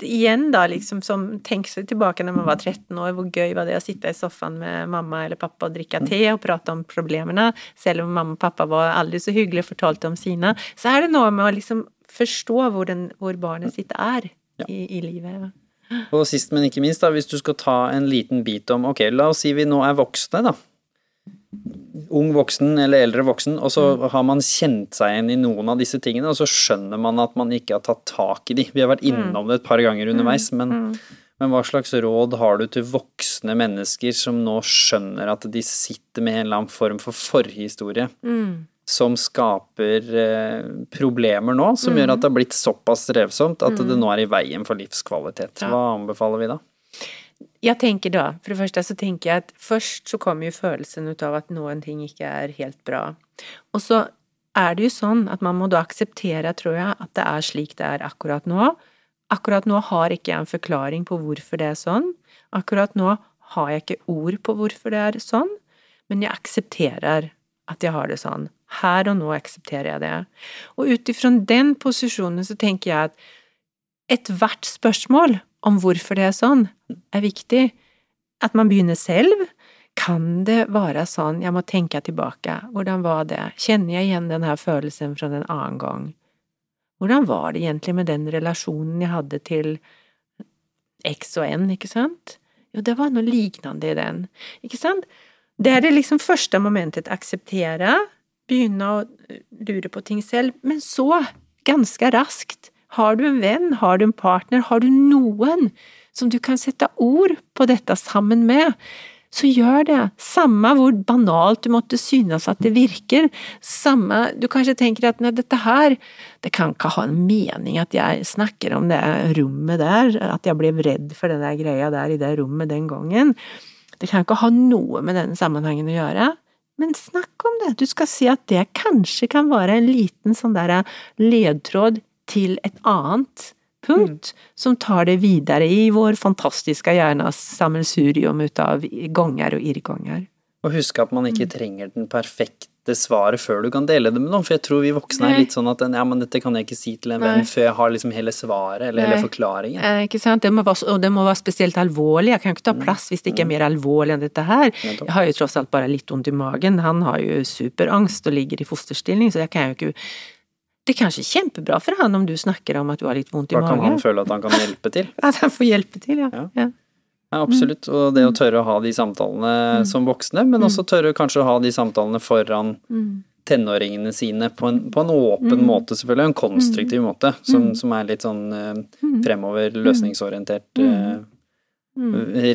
Igjen, da, liksom som Tenk seg tilbake når man var 13 år, hvor gøy var det å sitte i sofaen med mamma eller pappa og drikke te og prate om problemene, selv om mamma og pappa var aldri så hyggelige og fortalte om sine. Så er det noe med å liksom forstå hvor, den, hvor barnet sitt er ja. i, i livet. Og sist, men ikke minst, da, hvis du skal ta en liten bit om Ok, la oss si vi nå er voksne, da ung voksen eller eldre voksen, og så mm. har man kjent seg igjen i noen av disse tingene, og så skjønner man at man ikke har tatt tak i de. Vi har vært mm. innom det et par ganger underveis, mm. men, men hva slags råd har du til voksne mennesker som nå skjønner at de sitter med en eller annen form for forhistorie? Som skaper eh, problemer nå, som gjør at det har blitt såpass strevsomt at det nå er i veien for livskvalitet. Hva anbefaler vi da? Jeg tenker da, for det første så tenker jeg at først så kommer jo følelsen ut av at noen ting ikke er helt bra. Og så er det jo sånn at man må da akseptere, tror jeg, at det er slik det er akkurat nå. Akkurat nå har ikke jeg en forklaring på hvorfor det er sånn. Akkurat nå har jeg ikke ord på hvorfor det er sånn, men jeg aksepterer at jeg har det sånn. Her og nå aksepterer jeg det. Og ut ifra den posisjonen så tenker jeg at ethvert spørsmål om hvorfor det er sånn, er viktig. At man begynner selv. Kan det være sånn, jeg må tenke tilbake, hvordan var det, kjenner jeg igjen denne følelsen fra en annen gang? Hvordan var det egentlig med den relasjonen jeg hadde til X og N, ikke sant? Jo, det var noe lignende i den. Ikke sant? Det er det liksom første momentet. Akseptere, begynne å lure på ting selv. Men så, ganske raskt, har du en venn, har du en partner, har du noen som du kan sette ord på dette sammen med, så gjør det. Samme hvor banalt du måtte synes at det virker. Samme Du kanskje tenker at nei, dette her, det kan ikke ha en mening at jeg snakker om det rommet der, at jeg ble redd for den der greia der i det rommet den gangen. Det kan ikke ha noe med denne sammenhengen å gjøre. Men snakk om det! Du skal si at det kanskje kan være en liten sånn der ledtråd til et annet punkt mm. som tar det videre i vår fantastiske hjernes sammensurium ut av ganger og irrganger. Og huske at man ikke mm. trenger den perfekte svaret før du kan dele det med noen, for jeg tror vi voksne er litt sånn at ja, men dette kan jeg ikke si til en venn før jeg har liksom hele svaret eller Nei. hele forklaringen. Eh, ikke sant, det må være, og det må være spesielt alvorlig, jeg kan ikke ta mm. plass hvis det ikke er mer alvorlig enn dette her. Jeg har jo tross alt bare litt vondt i magen, han har jo superangst og ligger i fosterstilling, så jeg kan jo ikke det er kanskje kjempebra for han om du snakker om at du har litt vondt i magen. Da kan han føle at han kan hjelpe til. [LAUGHS] At han får hjelpe til, ja. ja. ja. ja absolutt. Og det å tørre å ha de samtalene mm. som voksne, men også mm. tørre kanskje å ha de samtalene foran mm. tenåringene sine på en, på en åpen mm. måte, selvfølgelig. En konstruktiv mm. måte, som, som, er litt sånn uh, fremover, løsningsorientert uh,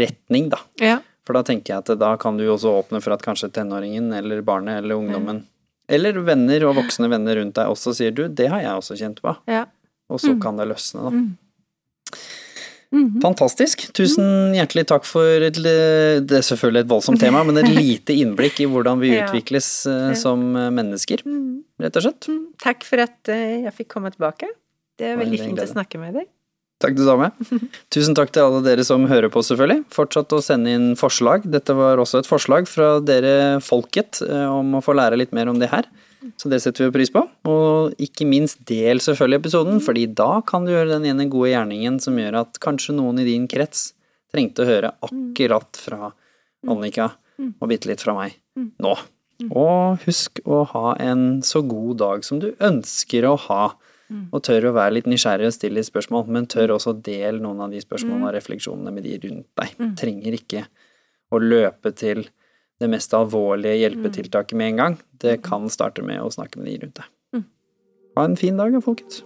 retning, da. Ja. For da tenker jeg at da kan du også åpne for at kanskje tenåringen eller barnet eller ungdommen eller venner og voksne venner rundt deg også sier du, det har jeg også kjent på. Ja. Og så mm. kan det løsne, da. Mm. Mm Fantastisk. Tusen hjertelig takk for et, Det er selvfølgelig et voldsomt tema, men et [LAUGHS] lite innblikk i hvordan vi utvikles uh, som eh, mennesker, mm. rett og slett. Mm. Takk for at uh, jeg fikk komme tilbake. Det er veldig fint å snakke med deg. Takk det samme. [LAUGHS] Tusen takk til alle dere som hører på, selvfølgelig. Fortsatt å sende inn forslag. Dette var også et forslag fra dere folket eh, om å få lære litt mer om det her. Så det setter vi pris på. Og ikke minst del selvfølgelig episoden, fordi da kan du gjøre den ene gode gjerningen som gjør at kanskje noen i din krets trengte å høre akkurat fra Annika og bitte litt fra meg nå. Og husk å ha en så god dag som du ønsker å ha. Og tør å være litt nysgjerrig og stille spørsmål, men tør også å dele noen av de spørsmålene og refleksjonene med de rundt deg. Mm. Trenger ikke å løpe til det mest alvorlige hjelpetiltaket med en gang. Det kan starte med å snakke med de rundt deg. Ha en fin dag, folkens.